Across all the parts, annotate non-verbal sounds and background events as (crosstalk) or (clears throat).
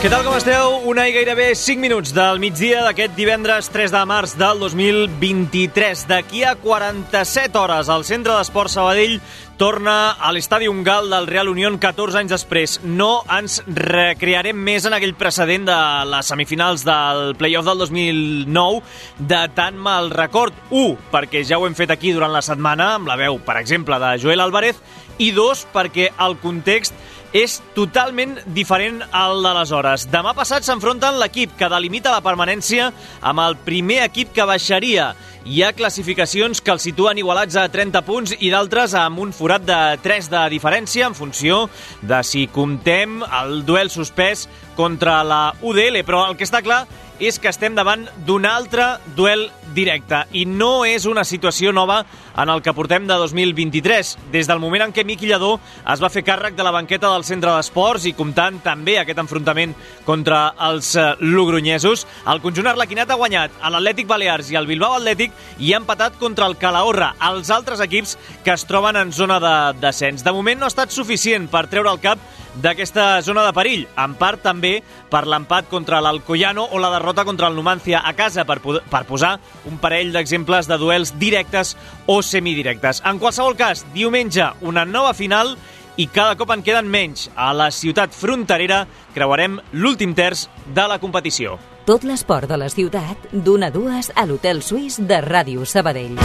Què tal, com esteu? Una i gairebé 5 minuts del migdia d'aquest divendres 3 de març del 2023. D'aquí a 47 hores, el Centre d'Esport Sabadell torna a l'Estadi Gal del Real Unión 14 anys després. No ens recrearem més en aquell precedent de les semifinals del playoff del 2009 de tan mal record. Un, perquè ja ho hem fet aquí durant la setmana, amb la veu, per exemple, de Joel Álvarez, i dos, perquè el context és totalment diferent al d'aleshores. Demà passat s'enfronten l'equip que delimita la permanència amb el primer equip que baixaria. Hi ha classificacions que els situen igualats a 30 punts i d'altres amb un forat de 3 de diferència en funció de si comptem el duel suspès contra la UDL. Però el que està clar és que estem davant d'un altre duel directe i no és una situació nova en el que portem de 2023. Des del moment en què Miqui Lledó es va fer càrrec de la banqueta del centre d'esports i comptant també aquest enfrontament contra els eh, logronyesos, el conjunt arlequinat ha guanyat a l'Atlètic Balears i al Bilbao Atlètic i ha empatat contra el Calahorra, els altres equips que es troben en zona de descens. De moment no ha estat suficient per treure el cap d'aquesta zona de perill, en part també per l'empat contra l'Alcoyano o la derrota contra el Numancia a casa, per, per posar un parell d'exemples de duels directes o semidirectes. En qualsevol cas, diumenge, una nova final i cada cop en queden menys. A la ciutat fronterera creuarem l'últim terç de la competició. Tot l'esport de la ciutat, d'una a dues a l'Hotel Suís de Ràdio Sabadell.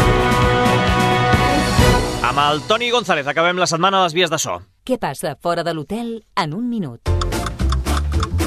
Amb el Toni González acabem la setmana a les vies de so. Què passa fora de l'hotel en un minut?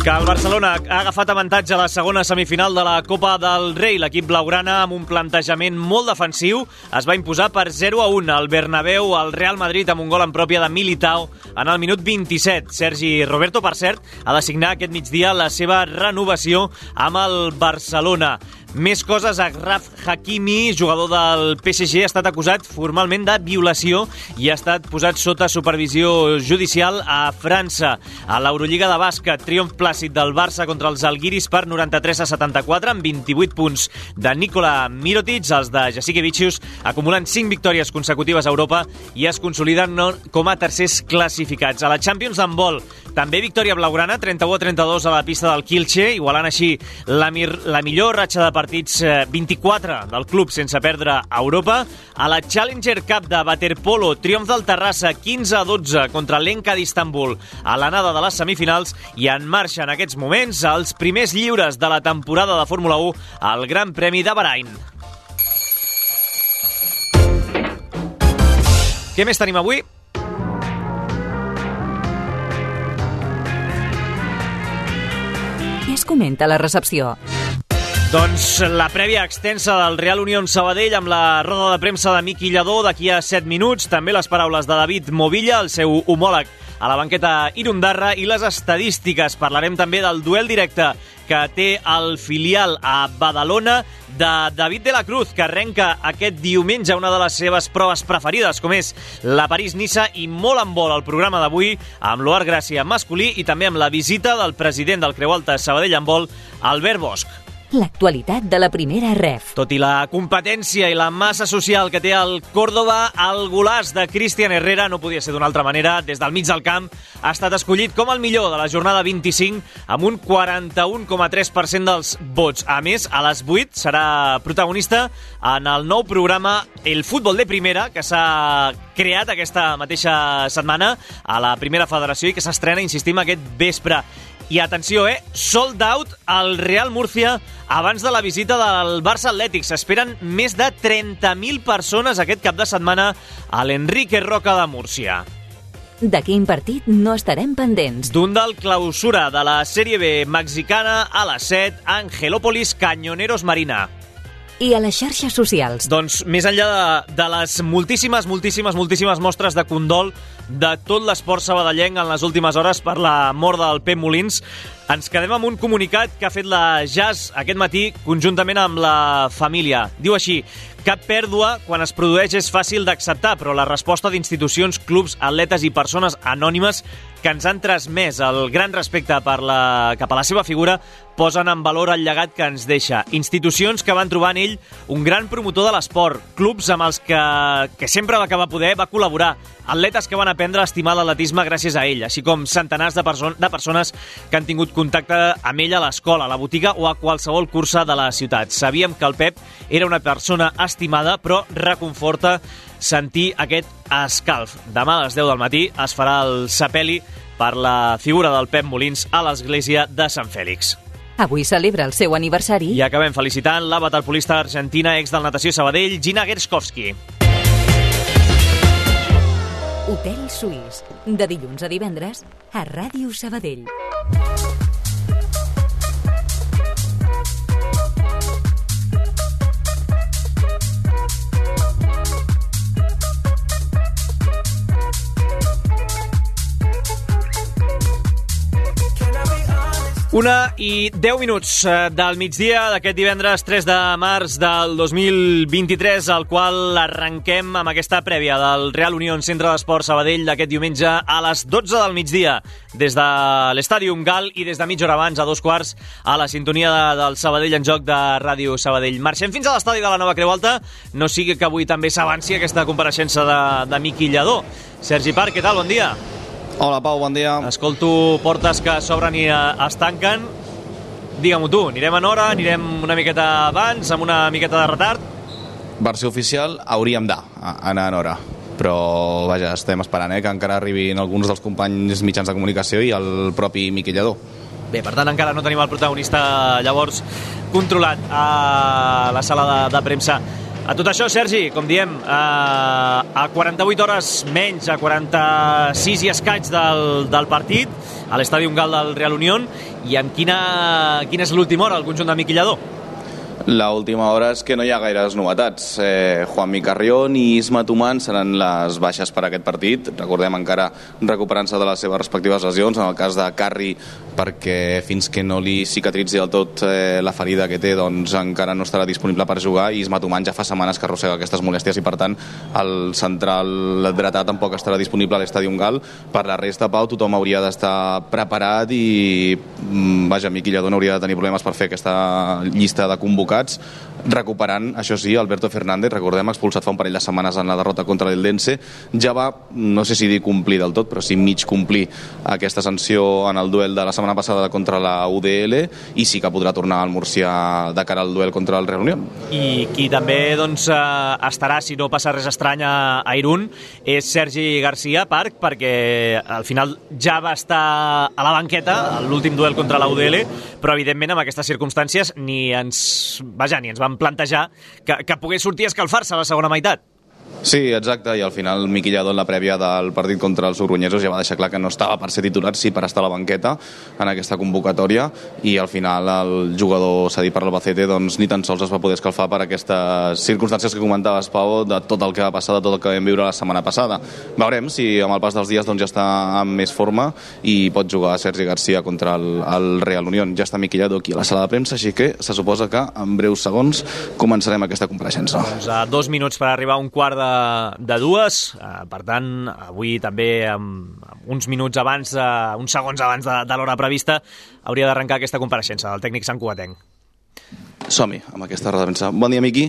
Que el Barcelona ha agafat avantatge a la segona semifinal de la Copa del Rei. L'equip blaugrana, amb un plantejament molt defensiu, es va imposar per 0 a 1 al Bernabéu al Real Madrid amb un gol en pròpia de Militao en el minut 27. Sergi Roberto, per cert, ha de signar aquest migdia la seva renovació amb el Barcelona. Més coses, Agraf Hakimi, jugador del PSG, ha estat acusat formalment de violació i ha estat posat sota supervisió judicial a França. A l'Eurolliga de bàsquet, triomf plàcid del Barça contra els Alguiris per 93 a 74 amb 28 punts de Nikola Mirotic. Els de Jasikevicius acumulen 5 victòries consecutives a Europa i es consoliden com a tercers classificats. A la Champions d'handbol, també victòria blaugrana, 31 a 32 a la pista del Kilche, igualant així la, la millor ratxa de partits 24 eh, del club sense perdre a Europa. A la Challenger Cup de Waterpolo, triomf del Terrassa 15 a 12 contra l'Enca d'Istanbul a l'anada de les semifinals i en marxa en aquests moments els primers lliures de la temporada de Fórmula 1 al Gran Premi de Bahrain. Què més tenim avui? Es comenta la recepció? Doncs la prèvia extensa del Real Unión Sabadell amb la roda de premsa de Miqui Lledó d'aquí a 7 minuts, també les paraules de David Movilla, el seu homòleg a la banqueta Irundarra i les estadístiques. Parlarem també del duel directe que té el filial a Badalona de David de la Cruz, que arrenca aquest diumenge una de les seves proves preferides, com és la París-Nissa, i molt en vol el programa d'avui amb l'Oar Gràcia masculí i també amb la visita del president del Creu Alta Sabadell en vol, Albert Bosch l'actualitat de la primera ref. Tot i la competència i la massa social que té el Córdoba, el golaç de Cristian Herrera no podia ser d'una altra manera. Des del mig del camp ha estat escollit com el millor de la jornada 25 amb un 41,3% dels vots. A més, a les 8 serà protagonista en el nou programa El Futbol de Primera, que s'ha creat aquesta mateixa setmana a la Primera Federació i que s'estrena, insistim, aquest vespre. I atenció, eh? Sold out al Real Murcia abans de la visita del Barça Atlètic. S'esperen més de 30.000 persones aquest cap de setmana a l'Enrique Roca de Múrcia. De quin partit no estarem pendents? D'un del clausura de la Sèrie B mexicana a les 7, Angelópolis Cañoneros Marina. I a les xarxes socials. Doncs més enllà de, de les moltíssimes, moltíssimes, moltíssimes mostres de condol de tot l'esport sabadellenc en les últimes hores per la mort del Pep Molins, ens quedem amb un comunicat que ha fet la Jazz aquest matí conjuntament amb la família. Diu així, cap pèrdua quan es produeix és fàcil d'acceptar, però la resposta d'institucions, clubs, atletes i persones anònimes que ens han transmès el gran respecte per la, cap a la seva figura posen en valor el llegat que ens deixa. Institucions que van trobar en ell un gran promotor de l'esport, clubs amb els que, que sempre va acabar poder va col·laborar, atletes que van aprendre a estimar l'atletisme gràcies a ell, així com centenars de, perso de persones que han tingut contacte amb ell a l'escola, a la botiga o a qualsevol cursa de la ciutat. Sabíem que el Pep era una persona estimada, però reconforta sentir aquest escalf. Demà a les 10 del matí es farà el sepeli per la figura del Pep Molins a l'església de Sant Fèlix. Avui celebra el seu aniversari. I acabem felicitant la waterpolista argentina ex del natació Sabadell, Gina Gershkovski. Hotel Suís, de dilluns a divendres, a Ràdio Sabadell. Una i 10 minuts eh, del migdia d'aquest divendres 3 de març del 2023, al qual arrenquem amb aquesta prèvia del Real Unión Centre d'Esport Sabadell d'aquest diumenge a les 12 del migdia, des de l'Estàdium Gal i des de mitja hora abans, a dos quarts, a la sintonia de, del Sabadell en joc de Ràdio Sabadell. Marxem fins a l'estadi de la Nova Creu Alta, no sigui que avui també s'avanci aquesta compareixença de, de Miqui Lledó. Sergi Parc, què tal? Bon dia. Hola, Pau, bon dia. Escolto portes que s'obren i eh, es tanquen. Digue-m'ho tu, anirem en hora, anirem una miqueta abans, amb una miqueta de retard? Versió oficial, hauríem d'anar en hora però vaja, estem esperant eh, que encara arribin alguns dels companys mitjans de comunicació i el propi Miqui Lledó. Bé, per tant, encara no tenim el protagonista llavors controlat a la sala de, de premsa. A tot això, Sergi, com diem, eh, a 48 hores menys, a 46 i escaig del, del partit, a l'estadi Gal del Real Unión, i en quina, quina és l'última hora, el conjunt de Miquillador? La última hora és que no hi ha gaires novetats. Eh, Juan Micarrión i Isma Tuman seran les baixes per a aquest partit. Recordem encara recuperant-se de les seves respectives lesions, en el cas de Carri perquè fins que no li cicatritzi del tot eh, la ferida que té doncs encara no estarà disponible per jugar i Isma Tuman ja fa setmanes que arrossega aquestes molèsties i per tant el central dretà tampoc estarà disponible a l'estadi Gal. Per la resta, Pau, tothom hauria d'estar preparat i mm, vaja, Miqui Lledó no hauria de tenir problemes per fer aquesta llista de convocats recuperant, això sí, Alberto Fernández, recordem, expulsat fa un parell de setmanes en la derrota contra l'Eldense, ja va, no sé si dir complir del tot, però sí mig complir aquesta sanció en el duel de la setmana passada contra la UDL i sí que podrà tornar al Murcia de cara al duel contra el Real Unión. I qui també doncs, eh, estarà, si no passa res estrany a, Irún, és Sergi Garcia Parc, perquè al final ja va estar a la banqueta l'últim duel contra la UDL, però evidentment amb aquestes circumstàncies ni ens, vaja, ni ens vam plantejar que, que pogués sortir a escalfar-se a la segona meitat. Sí, exacte, i al final Miqui Lledó en la prèvia del partit contra els urunyesos ja va deixar clar que no estava per ser titular, sí per estar a la banqueta en aquesta convocatòria i al final el jugador cedit per l'Albacete doncs ni tan sols es va poder escalfar per aquestes circumstàncies que comentaves, Pau, de tot el que va passar, de tot el que vam viure la setmana passada. Veurem si amb el pas dels dies doncs, ja està en més forma i pot jugar Sergi Garcia contra el, el Real Unión. Ja està Miqui Lledó aquí a la sala de premsa, així que se suposa que en breus segons començarem aquesta compareixença. Doncs a dos minuts per arribar a un quart de de dues, eh, per tant, avui també amb, amb uns minuts abans, eh, uns segons abans de, de l'hora prevista, hauria d'arrencar aquesta compareixença del tècnic Sant Cugatenc. Som-hi, amb aquesta roda de premsa. Bon dia, Miqui.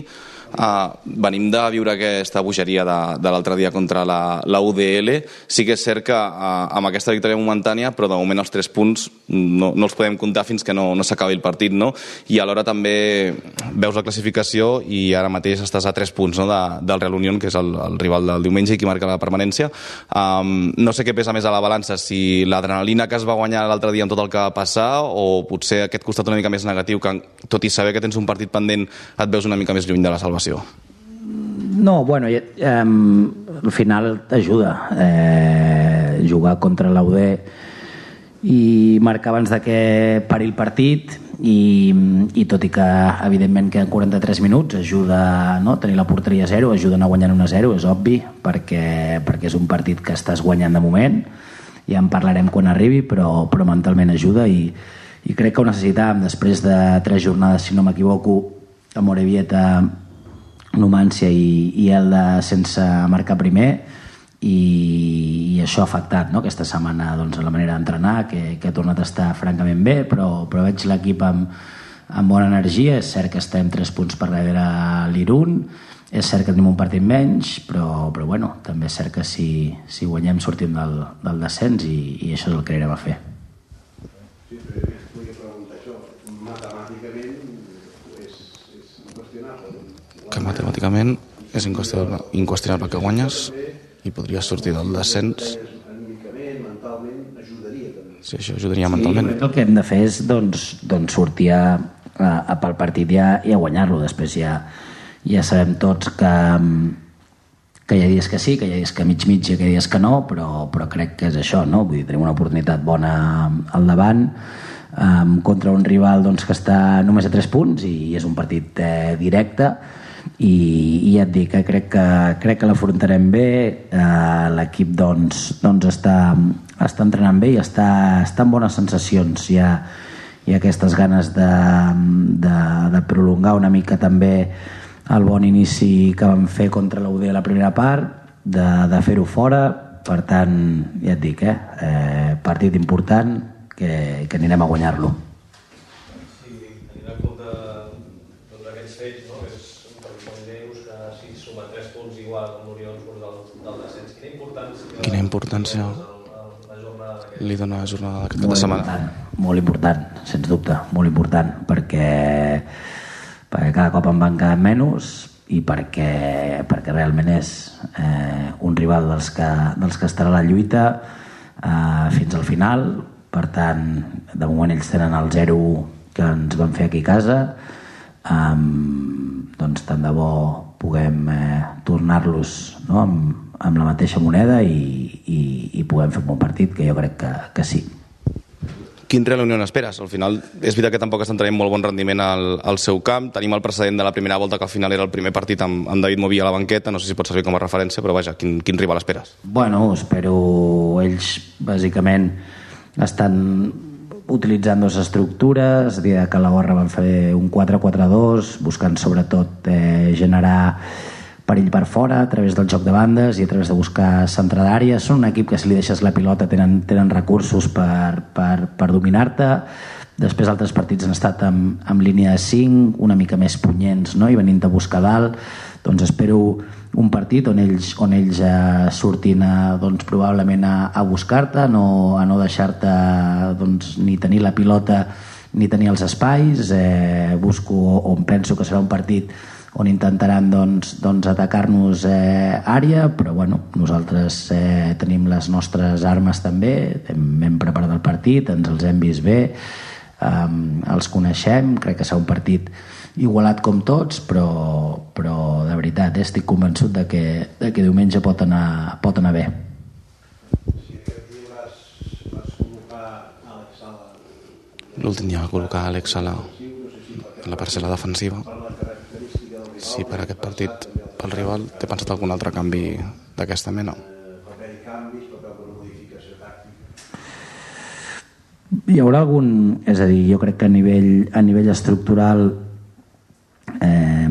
Uh, venim de viure aquesta bogeria de, de l'altre dia contra la, la UDL. Sí que és cert que uh, amb aquesta victòria momentània, però de moment els tres punts no, no els podem comptar fins que no, no s'acabi el partit, no? I alhora també veus la classificació i ara mateix estàs a tres punts no? de, del Real Unión, que és el, el rival del diumenge i qui marca la permanència. Um, no sé què pesa més a la balança, si l'adrenalina que es va guanyar l'altre dia amb tot el que va passar o potser aquest costat una mica més negatiu, que tot i saber que tens un partit pendent et veus una mica més lluny de la salvació informació? No, bueno, eh, al final t'ajuda. Eh, jugar contra l'UD i marcar abans de que pari el partit i, i tot i que evidentment que en 43 minuts ajuda no? tenir la porteria a zero, ajuda a anar guanyant 1-0 és obvi, perquè, perquè és un partit que estàs guanyant de moment ja en parlarem quan arribi però, però mentalment ajuda i, i crec que ho necessitàvem després de tres jornades si no m'equivoco a Morevieta Numància i, i Elda sense marcar primer i, i això ha afectat no? aquesta setmana doncs, la manera d'entrenar que, que ha tornat a estar francament bé però, però veig l'equip amb, amb bona energia és cert que estem 3 punts per darrere l'Irun és cert que tenim un partit menys però, però bueno, també és cert que si, si guanyem sortim del, del descens i, i això és el que anirem a fer Sí, però es podria preguntar això. Matemàticament és, és inqüestionable. Que matemàticament és inqüestionable, inqüestionable que guanyes i podries sortir del descens. Mentalment, ajudaria. Sí, això ajudaria mentalment. Sí, el que hem de fer és doncs, doncs sortir a, a, a pel partit i a, i a guanyar-lo. Després ja, ja sabem tots que, que hi ha dies que sí, que hi ha dies que mig mig i que hi ha dies que no, però, però crec que és això, no? Vull dir, tenim una oportunitat bona al davant um, contra un rival doncs, que està només a 3 punts i és un partit eh, directe i, i ja et dic que crec que, crec que l'afrontarem bé. Eh, l'equip doncs, doncs està, està entrenant bé i està, està en bones sensacions. Hi ha, hi ha aquestes ganes de, de, de prolongar una mica també el bon inici que vam fer contra l'UD a la primera part, de, de fer-ho fora, per tant, ja et dic, eh, eh partit important que, que anirem a guanyar-lo. Sí, tenint en compte doncs, aquests fets, no? és un pel que dius que si suma 3 punts igual amb l'Oriol surt del, del descens, quina importància, Quina importància li dona la jornada d'aquest cap de setmana? important, molt important, sens dubte, molt important, perquè, perquè cada cop en van quedar menys i perquè, perquè realment és eh, un rival dels que, dels que estarà a la lluita eh, fins al final, per tant, de moment ells tenen el 0 que ens van fer aquí a casa, um, doncs tant de bo puguem eh, tornar-los no, amb, amb la mateixa moneda i, i, i puguem fer un bon partit, que jo crec que, que sí. Quin Real Unión esperes? Al final, és veritat que tampoc estan tenint molt bon rendiment al, al seu camp. Tenim el precedent de la primera volta, que al final era el primer partit amb, amb David Moví a la banqueta. No sé si pot servir com a referència, però vaja, quin, quin rival esperes? Bueno, espero ells bàsicament estan utilitzant dues estructures, a dir, que la Gorra van fer un 4-4-2, buscant sobretot eh, generar perill per fora a través del joc de bandes i a través de buscar centre d'àrea. Són un equip que si li deixes la pilota tenen, tenen recursos per, per, per dominar-te. Després altres partits han estat amb, amb línia de 5, una mica més punyents no? i venint a buscar dalt. Doncs espero un partit on ells, on ells eh, surtin a, doncs, probablement a, a buscar-te, no, a no deixar-te doncs, ni tenir la pilota ni tenir els espais. Eh, busco on penso que serà un partit on intentaran doncs, doncs atacar-nos eh, àrea, però bueno, nosaltres eh, tenim les nostres armes també, hem, hem preparat el partit, ens els hem vist bé, eh, els coneixem, crec que serà un partit igualat com tots, però, però de veritat eh, estic convençut de que, de que diumenge pot anar, pot anar bé. L'últim dia va col·locar Àlex Sala a la parcel·la defensiva. Si per aquest partit, pel rival, té pensat algun altre canvi d'aquesta mena? per haver-hi canvis, per veure una modificació tàctica. Hi haurà algun... És a dir, jo crec que a nivell, a nivell estructural eh,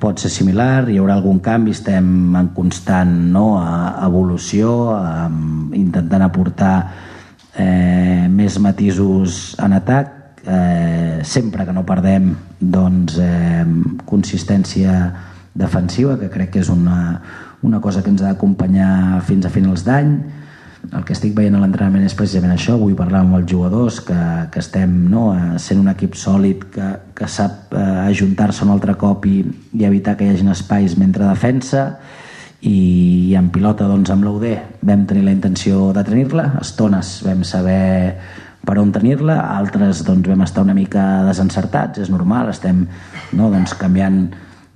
pot ser similar, hi haurà algun canvi, estem en constant no, a, evolució, eh, intentant aportar eh, més matisos en atac, eh, sempre que no perdem doncs, eh, consistència defensiva, que crec que és una, una cosa que ens ha d'acompanyar fins a finals d'any, el que estic veient a l'entrenament és precisament això, vull parlar amb els jugadors que, que estem no, eh, sent un equip sòlid que, que sap eh, ajuntar-se un altre cop i, i evitar que hi hagin espais mentre defensa. I, i en pilota doncs, amb l'UD vam tenir la intenció de tenir-la. Estones vam saber per on tenir-la, altres doncs, vam estar una mica desencertats, és normal. Estem no, doncs, canviant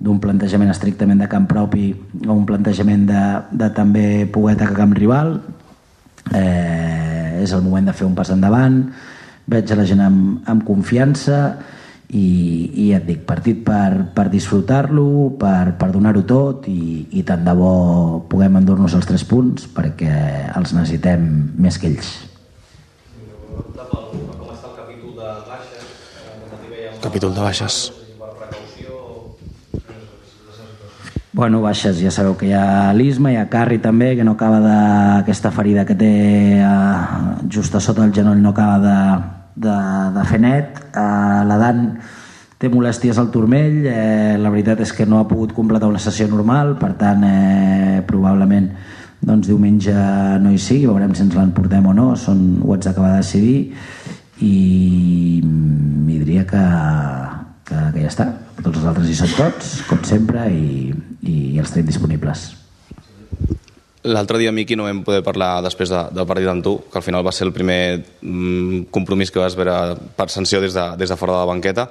d'un plantejament estrictament de camp propi a un plantejament de, de també poder atacar camp rival eh, eh, és el moment de fer un pas endavant veig a la gent amb, amb confiança i, i et dic, partit per, per disfrutar-lo, per, per donar-ho tot i, i tant de bo puguem endur-nos els tres punts perquè els necessitem més que ells. Com està el capítol de baixes? Capítol de baixes. Per precaució... Bueno, baixes, ja sabeu que hi ha l'Isma, hi ha Carri també, que no acaba de... aquesta ferida que té eh, just a sota el genoll no acaba de, de, de fer net. Eh, la Dan té molèsties al turmell, eh, la veritat és que no ha pogut completar una sessió normal, per tant, eh, probablement doncs, diumenge no hi sigui, veurem si ens l'emportem o no, són, ho haig d'acabar de decidir, i mi diria que, que, que ja està. Tots els altres hi són tots, com sempre, i, i els tenim disponibles. L'altre dia, Miqui, no vam poder parlar després de, del partit amb tu, que al final va ser el primer mm, compromís que vas veure per sanció des de, des de fora de la banqueta.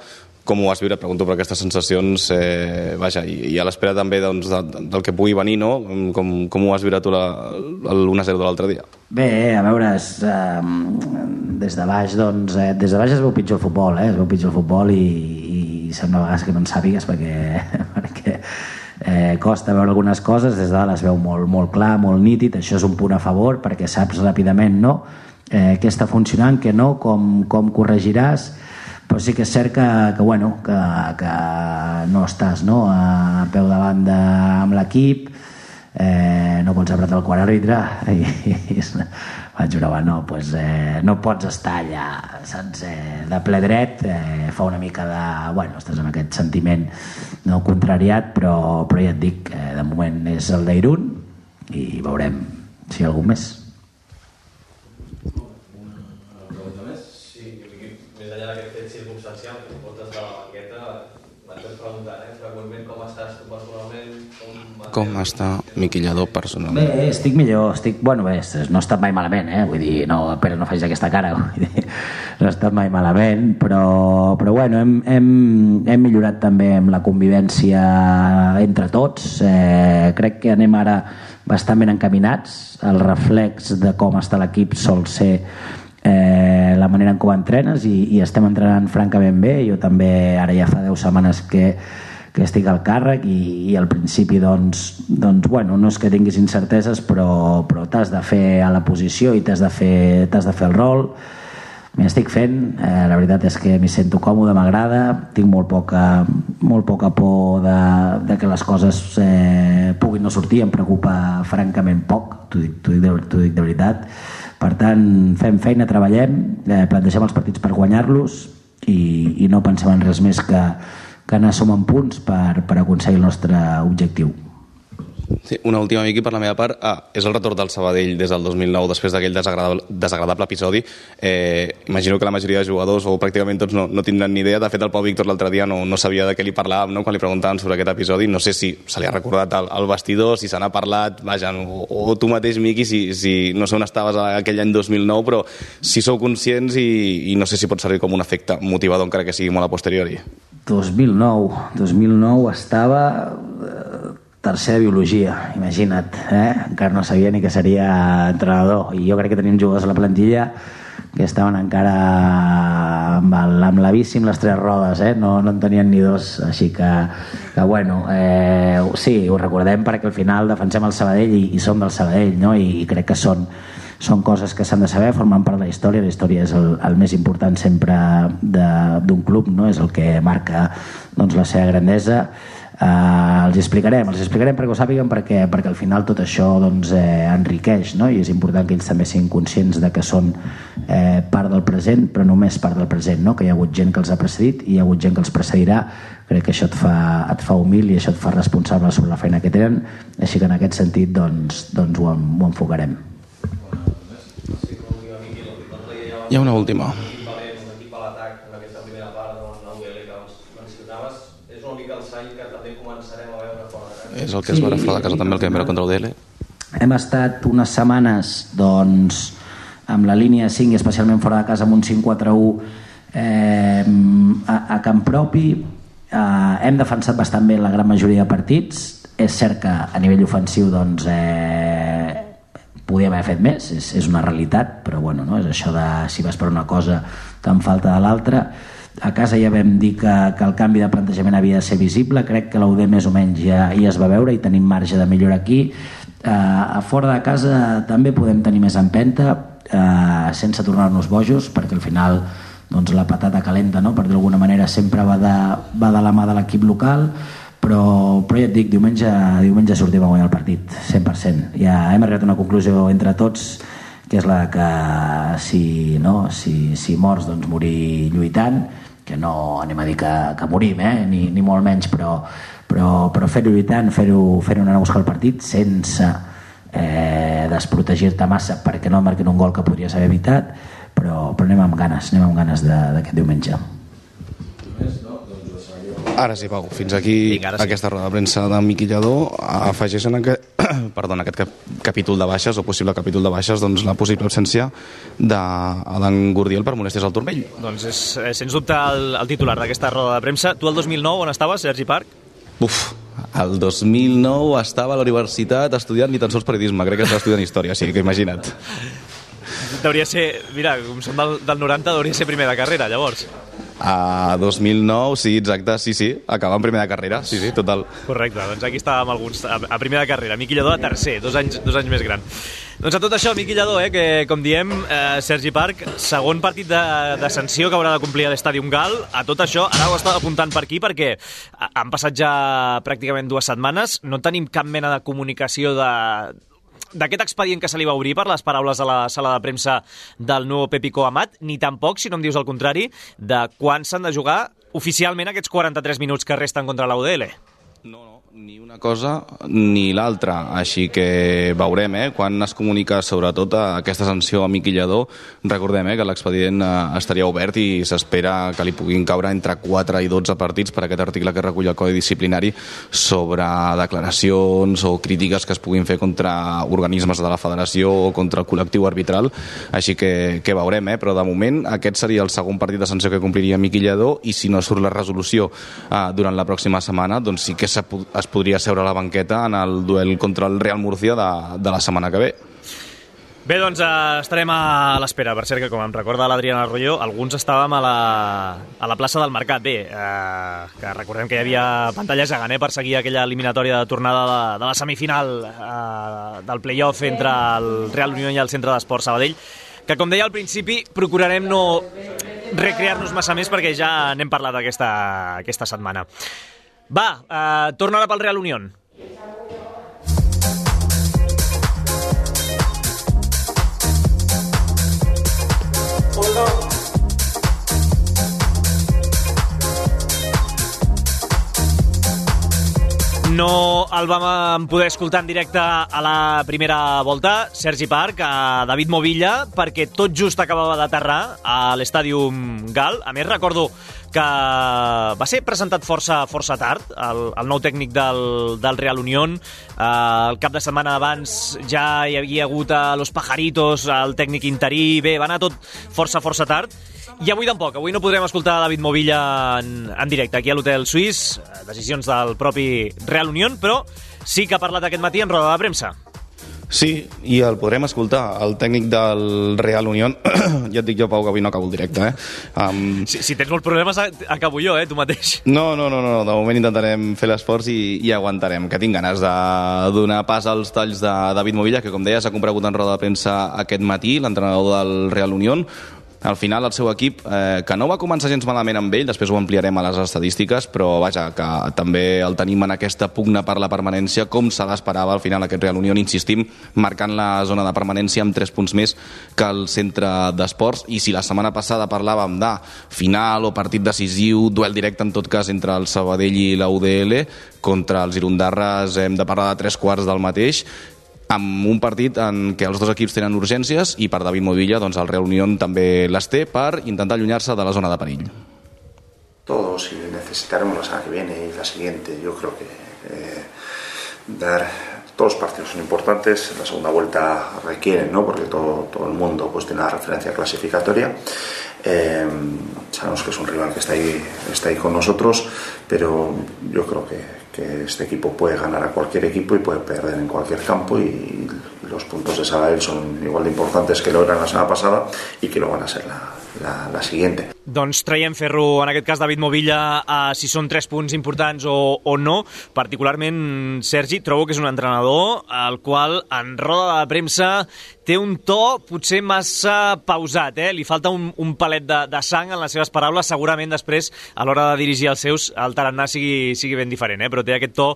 Com ho has viure? Pregunto per aquestes sensacions, eh, vaja, i, i a l'espera també doncs, de, del que pugui venir, no? Com, com ho has viure tu l'1-0 de l'altre dia? Bé, a veure, és, eh, des de baix, doncs, eh, des de baix es veu pitjor el futbol, eh? es veu pitjor el futbol i, i sembla a vegades que no en sàpigues perquè (laughs) eh, costa veure algunes coses, des de dalt es veu molt, molt clar, molt nítid, això és un punt a favor perquè saps ràpidament no? eh, què està funcionant, què no, com, com corregiràs, però sí que és cert que, que, bueno, que, que no estàs no, a peu de banda amb l'equip, eh, no pots apretar el quart àrbitre i, i vaig jurar, no, pues, eh, no pots estar allà saps, eh, de ple dret eh, fa una mica de, bueno, estàs amb aquest sentiment no contrariat però, però ja et dic, eh, de moment és el d'Irun i veurem si hi ha algú més circumstancial que portes de la banqueta, m'estàs preguntant, eh? Freqüentment com estàs tu? Com, Com està Miqui Lladó personalment? Bé, estic millor, estic, bueno, bé, no he estat mai malament, eh? vull dir, no, però no facis aquesta cara, (laughs) vull dir, no he estat mai malament, però, però bueno, hem, hem, hem millorat també amb la convivència entre tots, eh, crec que anem ara bastant ben encaminats, el reflex de com està l'equip sol ser eh, la manera en com entrenes i, i estem entrenant francament bé, jo també ara ja fa 10 setmanes que que estic al càrrec i, i al principi doncs, doncs bueno, no és que tinguis incerteses però, però t'has de fer a la posició i t'has de, fer, de fer el rol. M'hi estic fent eh, la veritat és que m'hi sento còmode, m'agrada tinc molt poca, molt poca por de, de que les coses eh, puguin no sortir, em preocupa francament poc, t'ho dic, dic, dic de veritat. Per tant fem feina, treballem eh, plantegem els partits per guanyar-los i, i no pensem en res més que que anar sumant punts per, per aconseguir el nostre objectiu. Sí, una última, Miqui, per la meva part. Ah, és el retorn del Sabadell des del 2009, després d'aquell desagradable, desagradable episodi. Eh, imagino que la majoria de jugadors, o pràcticament tots, no, no tindran ni idea. De fet, el Pau Víctor l'altre dia no, no sabia de què li parlàvem no? quan li preguntaven sobre aquest episodi. No sé si se li ha recordat al, al vestidor, si se n'ha parlat, vaja, o, o tu mateix, Miqui, si, si no sé on estaves aquell any 2009, però si sou conscients i, i no sé si pot servir com un efecte motivador, encara que sigui molt a posteriori. 2009, 2009 estava eh, tercera biologia, imagina't, eh? encara no sabia ni que seria entrenador i jo crec que tenim jugadors a la plantilla que estaven encara amb, el, amb la bici amb les tres rodes, eh? no, no en tenien ni dos, així que, que bueno, eh, sí, ho recordem perquè al final defensem el Sabadell i, i som del Sabadell, no? I, i crec que són són coses que s'han de saber, formen part de la història, la història és el, el més important sempre d'un club, no? és el que marca doncs, la seva grandesa, eh, els explicarem, els explicarem perquè ho sàpiguen perquè, perquè al final tot això doncs, eh, enriqueix no? i és important que ells també siguin conscients de que són eh, part del present però només part del present, no? que hi ha hagut gent que els ha precedit i hi ha hagut gent que els precedirà crec que això et fa, et fa humil i això et fa responsable sobre la feina que tenen així que en aquest sentit doncs, doncs ho, ho enfocarem Hi ha una última. valent, un equip a l'atac en aquesta primera part de la UL que mencionaves, és el que també començarem a veure fora de casa. És el que es veurà fora de casa també, el que vam veure contra l'UDL. hem estat unes setmanes doncs, amb la línia 5 i especialment fora de casa amb un 5-4-1 eh, a, a camp propi eh, hem defensat bastant bé la gran majoria de partits és cert que a nivell ofensiu doncs, eh, podíem haver fet més, és, és una realitat, però bueno, no? és això de si vas per una cosa te'n falta de l'altra. A casa ja vam dir que, que el canvi de plantejament havia de ser visible, crec que l'UD més o menys ja, ja es va veure i tenim marge de millora aquí. Eh, a fora de casa també podem tenir més empenta, eh, sense tornar-nos bojos, perquè al final doncs, la patata calenta, no? per d'alguna manera sempre va de, va de la mà de l'equip local, però, però ja et dic, diumenge, diumenge sortim a guanyar el partit, 100%. Ja hem arribat a una conclusió entre tots que és la que si, no, si, si mors doncs morir lluitant que no anem a dir que, que morim eh? ni, ni molt menys però, però, però fer-ho lluitant fer-ho fer anar a buscar el partit sense eh, desprotegir-te massa perquè no marquen un gol que podries haver evitat però, però anem amb ganes anem amb ganes d'aquest diumenge Ara sí, Pau. Fins aquí Vinga, sí. aquesta roda de premsa de Miqui Lledó. Afegeixen aquest, (clears throat) perdó, en aquest cap, capítol de baixes, o possible capítol de baixes, doncs la possible absència d'Adan Gordiel per molèsties al turmell. Doncs és, eh, sens dubte, el, el titular d'aquesta roda de premsa. Tu el 2009 on estaves, Sergi Parc? Uf, el 2009 estava a la universitat estudiant ni tan sols periodisme, crec que estava estudiant història, sí, que imagina't. Deuria ser, mira, com som del, del 90, deuria ser primer de carrera, llavors. A 2009, sí, exacte, sí, sí, acabant primer de carrera, sí, sí, total. Correcte, doncs aquí estàvem alguns a, a primer de carrera. Miqui Lledó a tercer, dos anys, dos anys més gran. Doncs a tot això, Miqui Lledó, eh, que com diem, eh, Sergi Parc, segon partit de, de sanció que haurà de complir a l'Estàdium Gal. A tot això, ara ho estava apuntant per aquí perquè ha- han passat ja pràcticament dues setmanes, no tenim cap mena de comunicació de d'aquest expedient que se li va obrir per les paraules a la sala de premsa del nou Pepico Amat, ni tampoc, si no em dius el contrari, de quan s'han de jugar oficialment aquests 43 minuts que resten contra la UDL. No, no, ni una cosa ni l'altra, així que veurem, eh? Quan es comunica sobretot aquesta sanció a Miqui Lledó, recordem eh, que l'expedient eh, estaria obert i s'espera que li puguin caure entre 4 i 12 partits per aquest article que recull el Codi Disciplinari sobre declaracions o crítiques que es puguin fer contra organismes de la federació o contra el col·lectiu arbitral, així que, que veurem, eh? però de moment aquest seria el segon partit de sanció que compliria Miqui Lledó i si no surt la resolució eh, durant la pròxima setmana, doncs sí que po- es podria seure a la banqueta en el duel contra el Real Murcia de, de la setmana que ve. Bé, doncs eh, estarem a l'espera. Per cert, que com em recorda l'Adriana Arroyo, alguns estàvem a la, a la plaça del Mercat. Bé, eh, que recordem que hi havia pantalla gegant eh, per seguir aquella eliminatòria de tornada de, de la semifinal eh, del play-off entre el Real Unión i el Centre d'Esport Sabadell, que com deia al principi, procurarem no recrear-nos massa més perquè ja n'hem parlat aquesta, aquesta setmana. Va, eh, torna ara pel Real Unión. No el vam poder escoltar en directe a la primera volta, Sergi Parc, a David Movilla, perquè tot just acabava d'aterrar a l'estàdium Gal. A més, recordo que va ser presentat força força tard, el, el nou tècnic del, del Real Unión. Eh, el cap de setmana abans ja hi havia hagut a Los Pajaritos, el tècnic interí. Bé, va anar tot força, força tard. I avui tampoc, avui no podrem escoltar David Movilla en, en directe aquí a l'Hotel Suís, decisions del propi Real Unión, però sí que ha parlat aquest matí en roda de premsa. Sí, i el podrem escoltar, el tècnic del Real Unión. (clears throat) ja et dic jo, Pau, que avui no acabo el directe, eh? Um, Si, si tens molts problemes, acabo jo, eh, tu mateix. No, no, no, no, de moment intentarem fer l'esforç i, i aguantarem, que tinc ganes de donar pas als talls de David Movilla, que com deies ha comparegut en roda de premsa aquest matí, l'entrenador del Real Unión, al final el seu equip, eh, que no va començar gens malament amb ell, després ho ampliarem a les estadístiques, però vaja, que també el tenim en aquesta pugna per la permanència, com se l'esperava al final aquest Real Unión, insistim, marcant la zona de permanència amb 3 punts més que el centre d'esports, i si la setmana passada parlàvem de final o partit decisiu, duel directe en tot cas entre el Sabadell i la UDL, contra els Irundarres hem de parlar de tres quarts del mateix, amb un partit en què els dos equips tenen urgències i per David Movilla doncs, el Real Unión també les té per intentar allunyar-se de la zona de perill. todos y necesitaremos la semana que viene y la siguiente. Yo creo que eh, dar todos los partidos son importantes. La segunda vuelta requieren, ¿no? Porque todo, todo el mundo pues tiene una referencia clasificatoria. Eh, sabemos que es un rival que está ahí, está ahí con nosotros, pero yo creo que, que este equipo puede ganar a cualquier equipo y puede perder en cualquier campo y los puntos de Sabadell son igual de importantes que lo eran la semana pasada y que lo van a ser la, la, la siguiente. Doncs traiem ferro, en aquest cas David Movilla, a si són tres punts importants o, o no. Particularment, Sergi, trobo que és un entrenador al qual en roda de premsa té un to potser massa pausat, eh? Li falta un, un palet de, de sang en les seves paraules. Segurament després, a l'hora de dirigir els seus, el tarannà sigui, sigui ben diferent, eh? Però té aquest to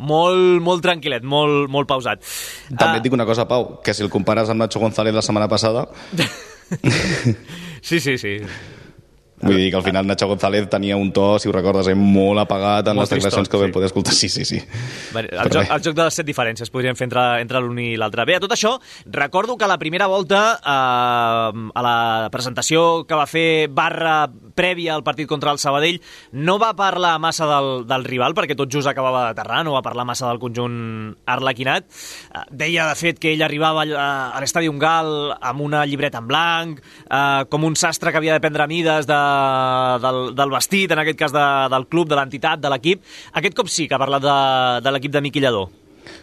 molt, molt tranquil·let, molt, molt pausat. També et dic una cosa, Pau, que si el compares amb Nacho González la setmana passada... (laughs) (laughs) sí, sí, sí. Vull dir que al final Nacho González tenia un to, si ho recordes, eh, molt apagat en Molt les declaracions que vam sí. poder escoltar. Sí, sí, sí. Bé, el, Però joc, bé. el joc de les set diferències podríem fer entre, entre l'un i l'altre. Bé, a tot això, recordo que la primera volta, eh, a la presentació que va fer Barra prèvia al partit contra el Sabadell, no va parlar massa del, del rival, perquè tot just acabava d'aterrar, no va parlar massa del conjunt arlequinat. Eh, deia, de fet, que ell arribava a, a l'estadi Ungal amb una llibreta en blanc, eh, com un sastre que havia de prendre mides de, del, del vestit, en aquest cas de, del club, de l'entitat, de l'equip. Aquest cop sí que ha parlat de, de l'equip de Miqui Lladó.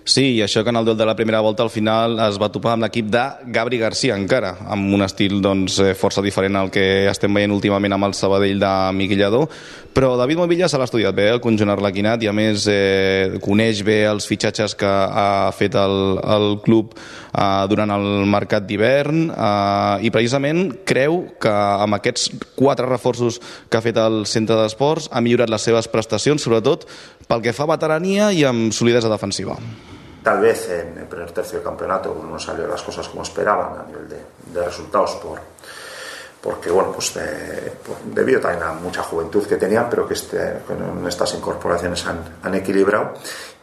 Sí, i això que en el duel de la primera volta al final es va topar amb l'equip de Gabri Garcia encara, amb un estil doncs, eh, força diferent al que estem veient últimament amb el Sabadell de Miquillador, però David Movilla se l'ha estudiat bé, el conjunt arlequinat, i a més eh, coneix bé els fitxatges que ha fet el, el club eh, durant el mercat d'hivern eh, i precisament creu que amb aquests quatre reforços que ha fet el centre d'esports ha millorat les seves prestacions, sobretot pel que fa a veterania i amb solidesa defensiva. Tal vez en el primer tercio del campeonato pues, no salieron las cosas como esperaban a nivel de, de resultados por, porque bueno pues por- debido también a mucha juventud que tenían pero que este, con estas incorporaciones han, han equilibrado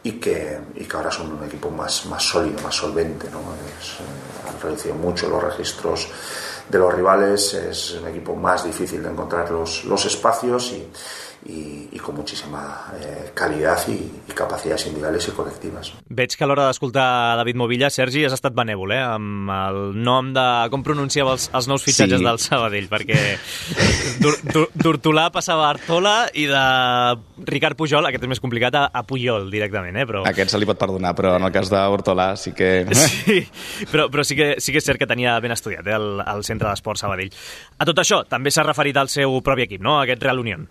y que, y que ahora son un equipo más, más sólido, más solvente ¿no? Es, eh, han reducido mucho los registros de los rivales es un equipo más difícil de encontrar los, los espacios y, y- y con muchísima eh, calidad y, y capacidades individuales y colectivas Veig que a l'hora d'escoltar David Movilla, Sergi, has estat benèvol, eh? Amb el nom de... com pronunciava els, els nous fitxatges Sí. del Sabadell, perquè Dur- Dur- d'Hortolà passava a Artola i de Ricard Pujol, aquest és més complicat, a, a Pujol directament, eh? Però... Aquest se li pot perdonar, però en el cas d'Hortolà sí que... Sí, però, però sí, que, sí que és cert que tenia ben estudiat eh, el, el centre d'esport Sabadell. A tot això, també s'ha referit al seu propi equip, no? Aquest Real Unión.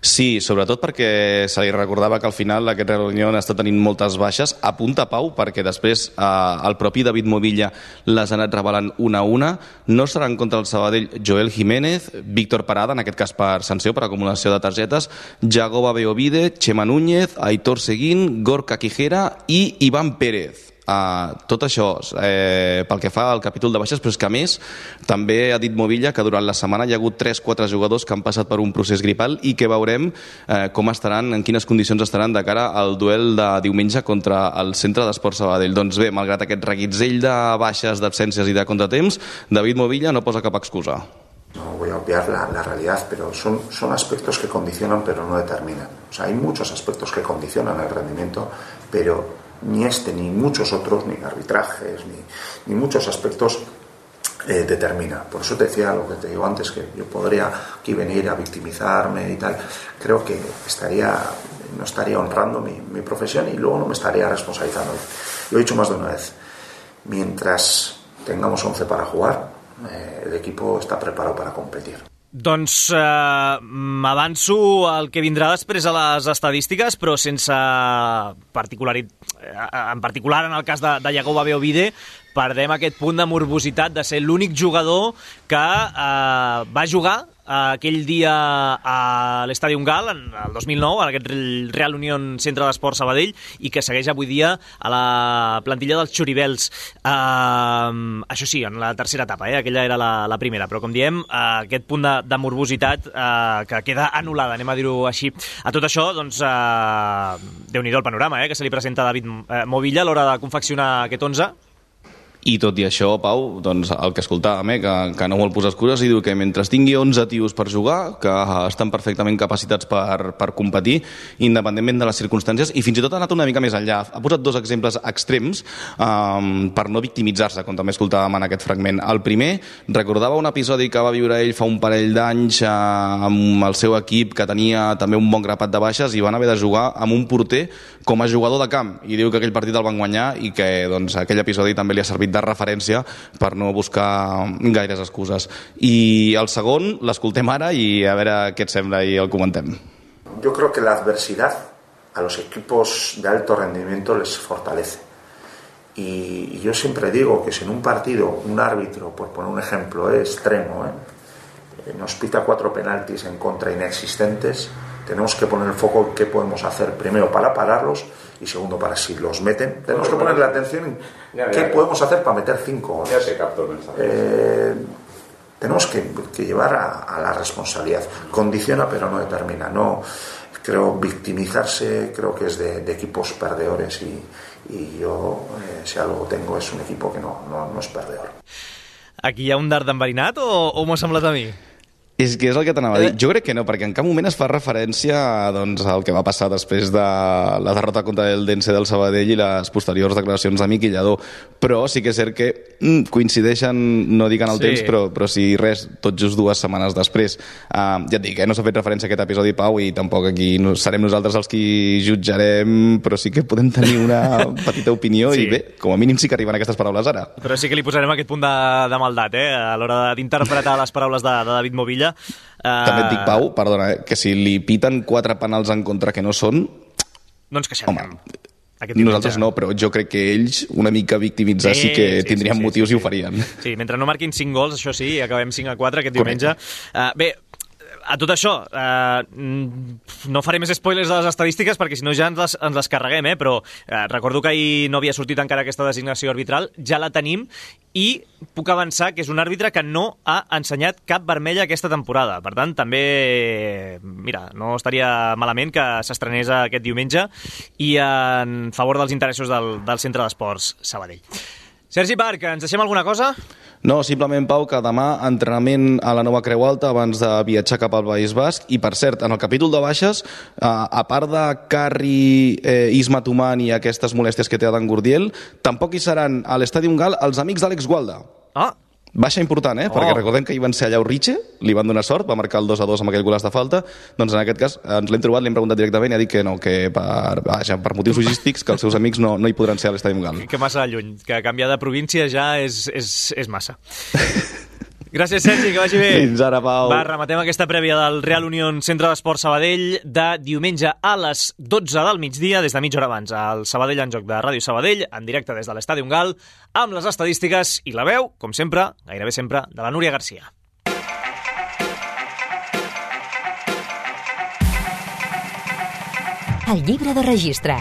Sí, sobretot perquè se li recordava que al final aquest Real Unión està tenint moltes baixes. Apunta Pau, perquè després eh, el propi David Movilla les ha anat revelant una a una. No seran contra el Sabadell Joel Jiménez, Víctor Parada, en aquest cas per sanció, per acumulació de targetes, Jagoba Beovide, Chema Núñez, Aitor Seguín, Gorka Quijera i Ivan Pérez. Uh, tot això eh, pel que fa al capítol de baixes, però és que a més també ha dit Movilla que durant la setmana hi ha hagut 3-4 jugadors que han passat per un procés gripal i que veurem eh, com estaran, en quines condicions estaran de cara al duel de diumenge contra el centre d'esport Sabadell. Doncs bé, malgrat aquest reguitzell de baixes, d'absències i de contratemps, David Movilla no posa cap excusa. no voy a obviar la, la realidad, pero son, son aspectos que condicionan pero no determinan. O sea, hay muchos aspectos que condicionan el rendimiento, pero ni este ni muchos otros, ni arbitrajes, ni, ni muchos aspectos eh, determina. Por eso te decía lo que te digo antes, que yo podría aquí venir a victimizarme y tal. Creo que estaría, no estaría honrando mi, mi profesión y luego no me estaría responsabilizando. Lo he dicho más de una vez. Mientras tengamos 11 para jugar, eh, el equipo está preparado para competir. Doncs eh, m'avanço al que vindrà després a les estadístiques, però sense particularit... eh, en particular en el cas de, de Iagoba Beovide, perdem aquest punt de morbositat de ser l'únic jugador que eh, va jugar aquell dia a l'Estadi Ungal, en el 2009, en aquest Real Unión Centre d'Esport Sabadell, i que segueix avui dia a la plantilla dels Xuribels. Uh, això sí, en la tercera etapa, eh? aquella era la, la primera, però com diem, uh, aquest punt de, de morbositat uh, que queda anul·lada, anem a dir-ho així. A tot això, doncs, uh, déu nhi el panorama eh? que se li presenta a David Movilla a l'hora de confeccionar aquest 11. I tot i això, Pau, doncs, el que escoltàvem, eh, que, que no vol posar excuses, i diu que mentre tingui 11 tios per jugar, que estan perfectament capacitats per, per competir, independentment de les circumstàncies, i fins i tot ha anat una mica més enllà. Ha posat dos exemples extrems um, per no victimitzar-se, com també escoltàvem en aquest fragment. El primer, recordava un episodi que va viure ell fa un parell d'anys uh, amb el seu equip, que tenia també un bon grapat de baixes, i van haver de jugar amb un porter com a jugador de camp, i diu que aquell partit el van guanyar i que doncs, aquell episodi també li ha servit de referència per no buscar gaires excuses. I el segon l'escoltem ara i a veure què et sembla i el comentem. Yo creo que la adversidad a los equipos de alto rendimiento les fortalece. Y, y yo siempre digo que si en un partido un árbitro, por poner un ejemplo eh, extremo, eh, nos pita cuatro penaltis en contra inexistentes, tenemos que poner el foco en qué podemos hacer primero para pararlos y segundo para si los meten. Tenemos que poner la atención en Ya, qué ya, ya. podemos hacer para meter cinco goles. Ya se captó el mensaje. Eh, tenemos que, que llevar a, a la responsabilidad. Condiciona pero no determina. No creo victimizarse creo que es de, de equipos perdedores y, y yo eh, si algo tengo es un equipo que no, no, no es perdedor. Aquí hi ha un dard enverinat o, o m'ho ha semblat a mi? És que és el que t'anava a dir. Jo crec que no, perquè en cap moment es fa referència doncs, al que va passar després de la derrota contra el Dense del Sabadell i les posteriors declaracions de Miqui Lladó. Però sí que és cert que mm, coincideixen, no dic en el Sí. temps, però, però sí res, tot just dues setmanes després. Uh, ja et dic, eh, no s'ha fet referència a aquest episodi, Pau, i tampoc aquí no, serem nosaltres els qui jutjarem, però sí que podem tenir una (laughs) petita opinió Sí. i bé, com a mínim sí que arriben aquestes paraules ara. Però sí que li posarem aquest punt de, de maldat, eh? A l'hora d'interpretar les paraules de, de David Movilla. Uh, També et dic, Pau, perdona, eh, que si li piten quatre penals en contra que no són, No ens queixarem. Home, Aquest. Nosaltres no, però jo crec que ells, una mica victimitzar, sí, sí que tindrien sí, motius sí, i ho farien. Sí, mentre no marquin 5 gols, això sí, i acabem 5 a 4 aquest diumenge. Uh, bé, a tot això, uh, no faré més spoilers de les estadístiques perquè si no ja ens les, ens les carreguem, eh? però uh, recordo que ahir no havia sortit encara aquesta designació arbitral, ja la tenim i puc avançar que és un àrbitre que no ha ensenyat cap vermella aquesta temporada. Per tant, també, mira, no estaria malament que s'estrenés aquest diumenge i en favor dels interessos del, del Centre d'Esports Sabadell. Sergi Parc, ens deixem alguna cosa? No, simplement, Pau, que demà entrenament a la nova Creu Alta abans de viatjar cap al País Basc. I, per cert, en el capítol de baixes, eh, a part de Carri, eh, Isma Tuman i aquestes molèsties que té Adam Gurdiel, tampoc hi seran a l'Estadi Gal els amics d'Àlex Gualda. Ah, Baixa important, eh? Oh. Perquè recordem que hi van ser allà Urriche, li van donar sort, va marcar el 2 a 2 amb aquell golaç de falta, doncs en aquest cas ens l'hem trobat, l'hem preguntat directament i ha dit que no, que per, vaja, per motius logístics que els seus amics no, no hi podran ser a l'Estadi Gal. que massa lluny, que canviar de província ja és, és, és massa. (laughs) Gràcies, Sergi, que vagi bé. Fins ara, Pau. Va, rematem aquesta prèvia del Real Unión Centre d'Esport Sabadell de diumenge a les 12 del migdia, des de mitja hora abans, al Sabadell en joc de Ràdio Sabadell, en directe des de l'Estadi Gal, amb les estadístiques i la veu, com sempre, gairebé sempre, de la Núria Garcia. El llibre de registre.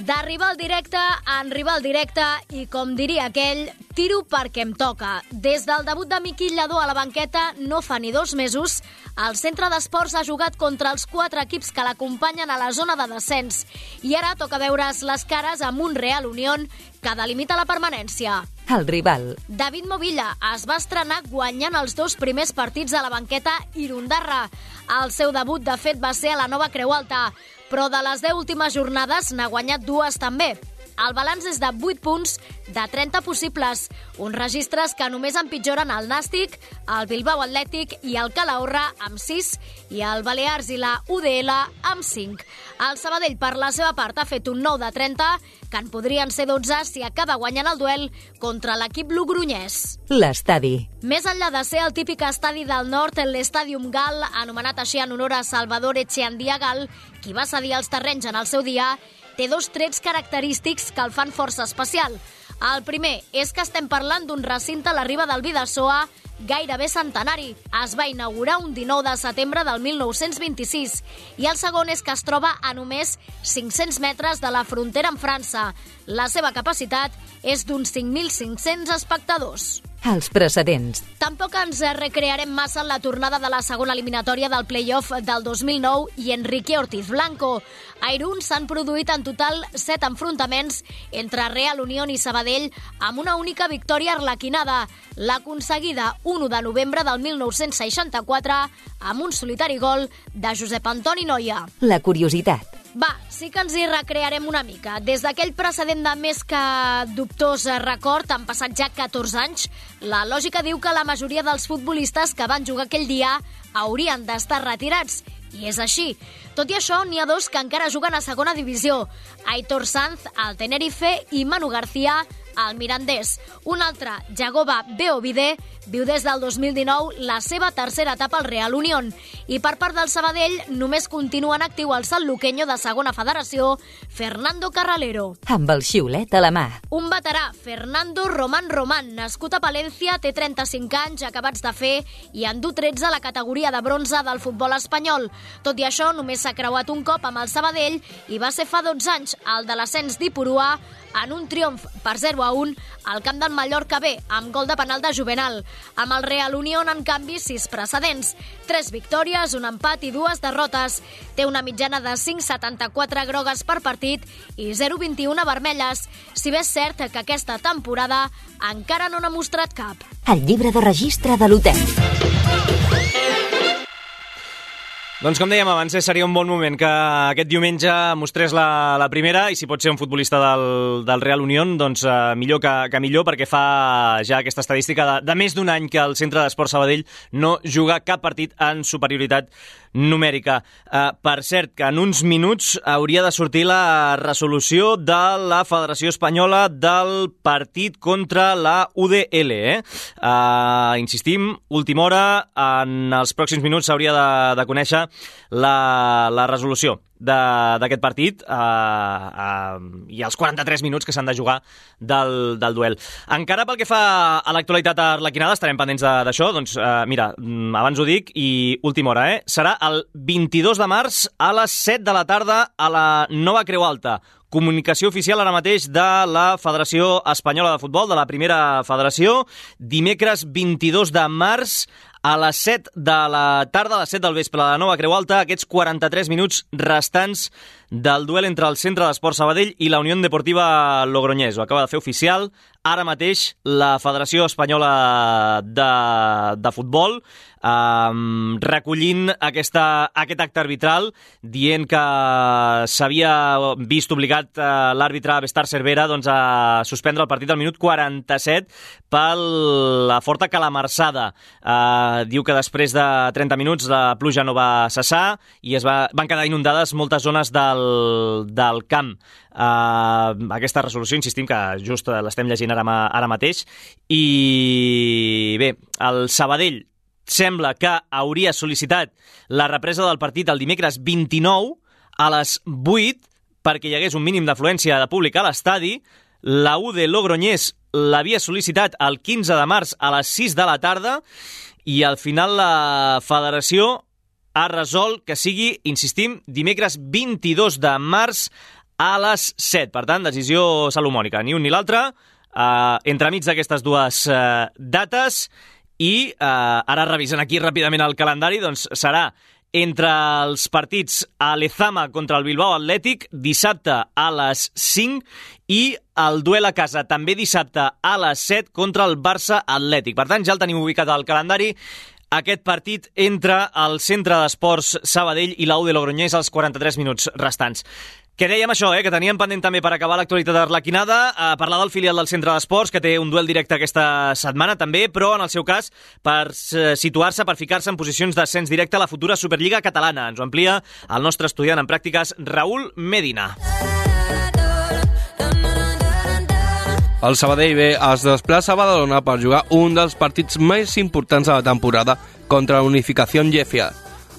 D'arribar al directe a arribar al directe i, com diria aquell, tiro perquè em toca. Des del debut de Miquel Lladó a la banqueta no fa ni dos mesos, el centre d'esports ha jugat contra els quatre equips que l'acompanyen a la zona de descens i ara toca veure's les cares amb un Real Unión que delimita la permanència. El rival. David Movilla es va estrenar guanyant els dos primers partits a la banqueta Irundarra. El seu debut, de fet, va ser a la nova Creu Alta, però de les 10 últimes jornades n'ha guanyat dues també. El balanç és de 8 punts de 30 possibles, uns registres que només empitjoren el Nàstic, el Bilbao Atlètic i el Calahorra amb 6 i el Balears i la UDL amb 5. El Sabadell, per la seva part, ha fet un 9 de 30, que en podrien ser 12 si acaba guanyant el duel contra l'equip logrunyès. L'estadi. Més enllà de ser el típic estadi del nord, l'Estadium Gal, anomenat així en honor a Salvador Echeandia Gal, qui va cedir els terrenys en el seu dia, té dos trets característics que el fan força especial. El primer és que estem parlant d'un recinte a la riba del Vidasoa gairebé centenari. Es va inaugurar un 19 de setembre del 1926 i el segon és que es troba a només 500 metres de la frontera amb França. La seva capacitat és d'uns 5.500 espectadors. Els precedents. Tampoc ens recrearem massa en la tornada de la segona eliminatòria del play-off del 2009 i Enrique Ortiz Blanco. A Irún s'han produït en total set enfrontaments entre Real Unión i Sabadell amb una única victòria arlequinada, l'aconseguida 1 de novembre del 1964 amb un solitari gol de Josep Antoni Noia. La curiositat. Va, sí que ens hi recrearem una mica. Des d'aquell precedent de més que dubtós record, han passat ja 14 anys, la lògica diu que la majoria dels futbolistes que van jugar aquell dia haurien d'estar retirats. I és així. Tot i això, n'hi ha dos que encara juguen a segona divisió. Aitor Sanz, al Tenerife, i Manu García, al Mirandés. Un altre, Jagoba Beovide, viu des del 2019 la seva tercera etapa al Real Unión. I per part del Sabadell només continua en actiu el Luqueño de segona federació, Fernando Carralero. Amb el xiulet a la mà. Un veterà, Fernando Román Román, nascut a Palència, té 35 anys, acabats de fer, i en du 13 a la categoria de bronze del futbol espanyol. Tot i això, només s'ha creuat un cop amb el Sabadell i va ser fa 12 anys el de l'ascens d'Ipurua en un triomf per 0 a 1 al camp del Mallorca B, amb gol de penal de Juvenal. Amb el Real Unión, en canvi, sis precedents. Tres victòries, un empat i dues derrotes. Té una mitjana de 5,74 grogues per partit i 0,21 vermelles. Si bé és cert que aquesta temporada encara no n'ha mostrat cap. El llibre de registre de l'hotel. Doncs com dèiem abans, eh, seria un bon moment que aquest diumenge mostrés la, la primera i si pot ser un futbolista del, del Real Unión, doncs eh, millor que, que millor perquè fa ja aquesta estadística de, de més d'un any que el Centre d'Esport Sabadell no juga cap partit en superioritat numèrica. Uh, per cert, que en uns minuts hauria de sortir la resolució de la Federació Espanyola del partit contra la UDL. Eh? Uh, insistim, última hora, en els pròxims minuts s'hauria de, de conèixer la, la resolució d'aquest partit eh, eh, i els 43 minuts que s'han de jugar del, del duel. Encara pel que fa a l'actualitat arlequinada, estarem pendents d'això, doncs eh, mira, mm, abans ho dic i última hora, eh? Serà el 22 de març a les 7 de la tarda a la Nova Creu Alta. Comunicació oficial ara mateix de la Federació Espanyola de Futbol, de la primera federació. Dimecres 22 de març a les 7 de la tarda, a les 7 del vespre, a la Nova Creu Alta, aquests 43 minuts restants del duel entre el Centre d'Esport Sabadell i la Unió Deportiva Logroñés. Ho acaba de fer oficial ara mateix la Federació Espanyola de, de Futbol um, recollint aquesta, aquest acte arbitral dient que s'havia vist obligat uh, l'àrbitre Bestar Cervera doncs, a suspendre el partit al minut 47 per la forta calamarsada. Uh, diu que després de 30 minuts la pluja no va cessar i es va, van quedar inundades moltes zones del, del camp. Uh, aquesta resolució, insistim que just l'estem llegint ara, ara mateix. I bé, el Sabadell sembla que hauria sol·licitat la represa del partit el dimecres 29 a les 8 perquè hi hagués un mínim d'afluència de públic a l'estadi. La U de Logroñés l'havia sol·licitat el 15 de març a les 6 de la tarda i al final la federació ha resolt que sigui, insistim, dimecres 22 de març a les 7. Per tant, decisió salomònica, ni un ni l'altre. Uh, entremig d'aquestes dues uh, dates i uh, ara revisant aquí ràpidament el calendari, doncs serà entre els partits a Lezama contra el Bilbao Atlètic dissabte a les 5 i el duel a casa també dissabte a les 7 contra el Barça Atlètic. Per tant, ja el tenim ubicat al calendari aquest partit entre el Centre d'Esports Sabadell i l'Au de Logroñés als 43 minuts restants. Que dèiem això, eh, que teníem pendent també per acabar l'actualitat d'Arlequinada, a parlar del filial del Centre d'Esports, que té un duel directe aquesta setmana també, però en el seu cas per situar-se, per ficar-se en posicions d'ascens directe a la futura Superliga Catalana. Ens ho amplia el nostre estudiant en pràctiques, Raül Medina. El Sabadell B es desplaça a Badalona per jugar un dels partits més importants de la temporada contra la Unificació Llefia,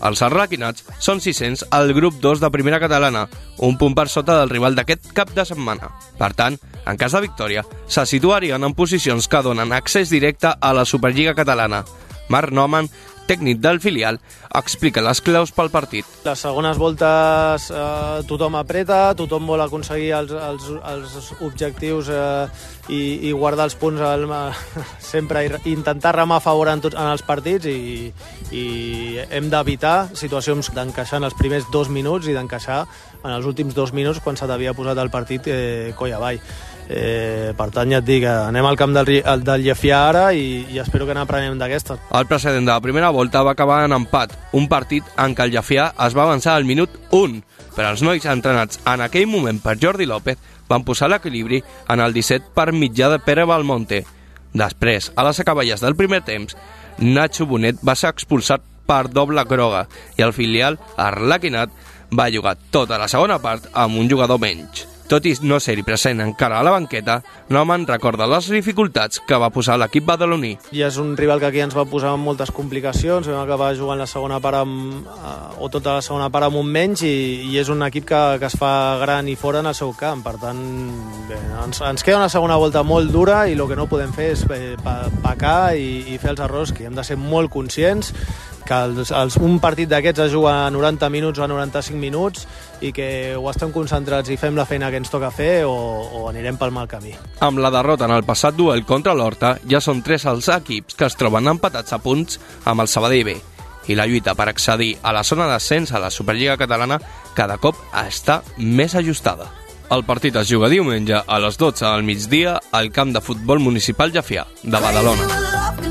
els arraquinats són 600 al grup 2 de primera catalana, un punt per sota del rival d'aquest cap de setmana. Per tant, en cas de victòria, se situarien en posicions que donen accés directe a la Superliga catalana. Marc Noman tècnic del filial, explica les claus pel partit. Les segones voltes eh, tothom apreta, tothom vol aconseguir els, els, els objectius eh, i, i guardar els punts al, (laughs) sempre i intentar remar a favor en, tots, en els partits i, i hem d'evitar situacions d'encaixar en els primers dos minuts i d'encaixar en els últims dos minuts quan se t'havia posat el partit eh, coll avall. Eh, per tant, ja et dic, anem al camp del, del Llefià ara i, i espero que n'aprenem d'aquesta. El precedent de la primera volta va acabar en empat, un partit en què el Llefià es va avançar al minut 1, però els nois entrenats en aquell moment per Jordi López van posar l'equilibri en el 17 per mitjà de Pere Balmonte. Després, a les acaballes del primer temps, Nacho Bonet va ser expulsat per doble groga i el filial, Arlaquinat, va jugar tota la segona part amb un jugador menys. Tot i no ser-hi present encara a la banqueta, Neumann recorda les dificultats que va posar l'equip badaloní. I és un rival que aquí ens va posar moltes complicacions, vam acabar jugant la segona part amb, eh, o tota la segona part amb un menys i, i és un equip que, que es fa gran i fora en el seu camp. Per tant, bé, ens, ens queda una segona volta molt dura i el que no podem fer és eh, pecar i, i fer els errors, que hem de ser molt conscients que els, els, un partit d'aquests es juga a 90 minuts o a 95 minuts i que o estem concentrats i fem la feina que ens toca fer o, o anirem pel mal camí. Amb la derrota en el passat duel contra l'Horta, ja són tres els equips que es troben empatats a punts amb el Sabadell B i la lluita per accedir a la zona d'ascens a la Superliga Catalana cada cop està més ajustada. El partit es juga diumenge a les 12 al migdia al camp de futbol municipal Jafià, de Badalona.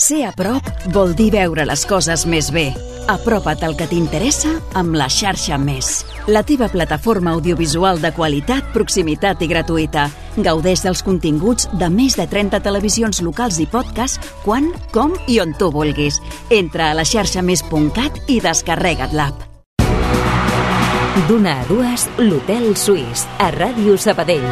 Ser a prop vol dir veure les coses més bé. Apropa't al que t'interessa amb la xarxa Més. La teva plataforma audiovisual de qualitat, proximitat i gratuïta. Gaudeix dels continguts de més de 30 televisions locals i podcast quan, com i on tu vulguis. Entra a la xarxa més.cat i descarrega't l'app. D'una a dues, l'Hotel Suís, a Ràdio Sabadell.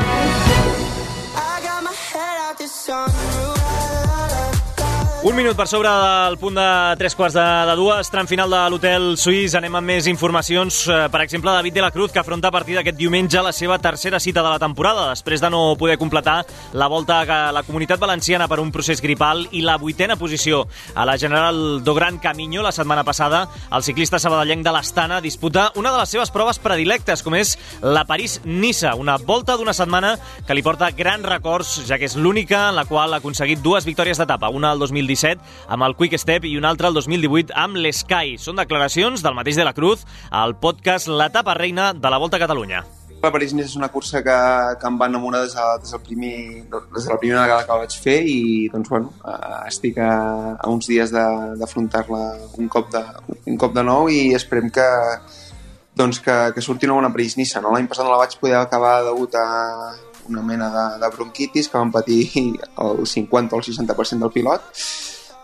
Un minut per sobre del punt de tres quarts de, de dues, tram final de l'Hotel Suís. Anem amb més informacions. Eh, per exemple, David de la Cruz, que afronta a partir d'aquest diumenge la seva tercera cita de la temporada, després de no poder completar la volta a la comunitat valenciana per un procés gripal i la vuitena posició a la General do Gran Camino la setmana passada. El ciclista sabadellenc de l'Astana disputa una de les seves proves predilectes, com és la París-Nissa, una volta d'una setmana que li porta grans records, ja que és l'única en la qual ha aconseguit dues victòries d'etapa, una al 2017 amb el Quick Step i una altra el 2018 amb l'Sky. Són declaracions del mateix de la Cruz al podcast L'etapa reina de la Volta a Catalunya. La parís és una cursa que, que em va enamorar des, de, des, del primer, des de la primera vegada que la vaig fer i doncs, bueno, eh, estic a, a uns dies d'afrontar-la un, cop de, un cop de nou i esperem que, doncs, que, que surti una bona París-Nissa. No? L'any passat no la vaig poder acabar degut a una mena de, de bronquitis que van patir el 50 o el 60% del pilot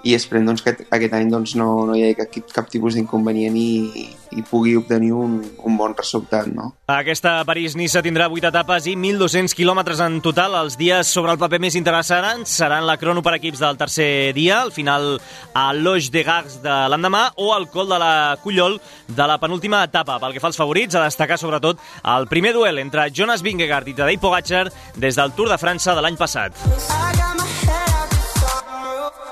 i esperem doncs, que aquest any doncs, no, no hi hagi cap, cap tipus d'inconvenient i, i pugui obtenir un, un bon resultat. No? Aquesta París-Nissa tindrà 8 etapes i 1.200 quilòmetres en total. Els dies sobre el paper més interessants seran la crono per equips del tercer dia, al final a l'Oix de Gars de l'endemà o al col de la Cullol de la penúltima etapa. Pel que fa als favorits, a destacar sobretot el primer duel entre Jonas Vingegaard i Tadej Pogacar des del Tour de França de l'any passat.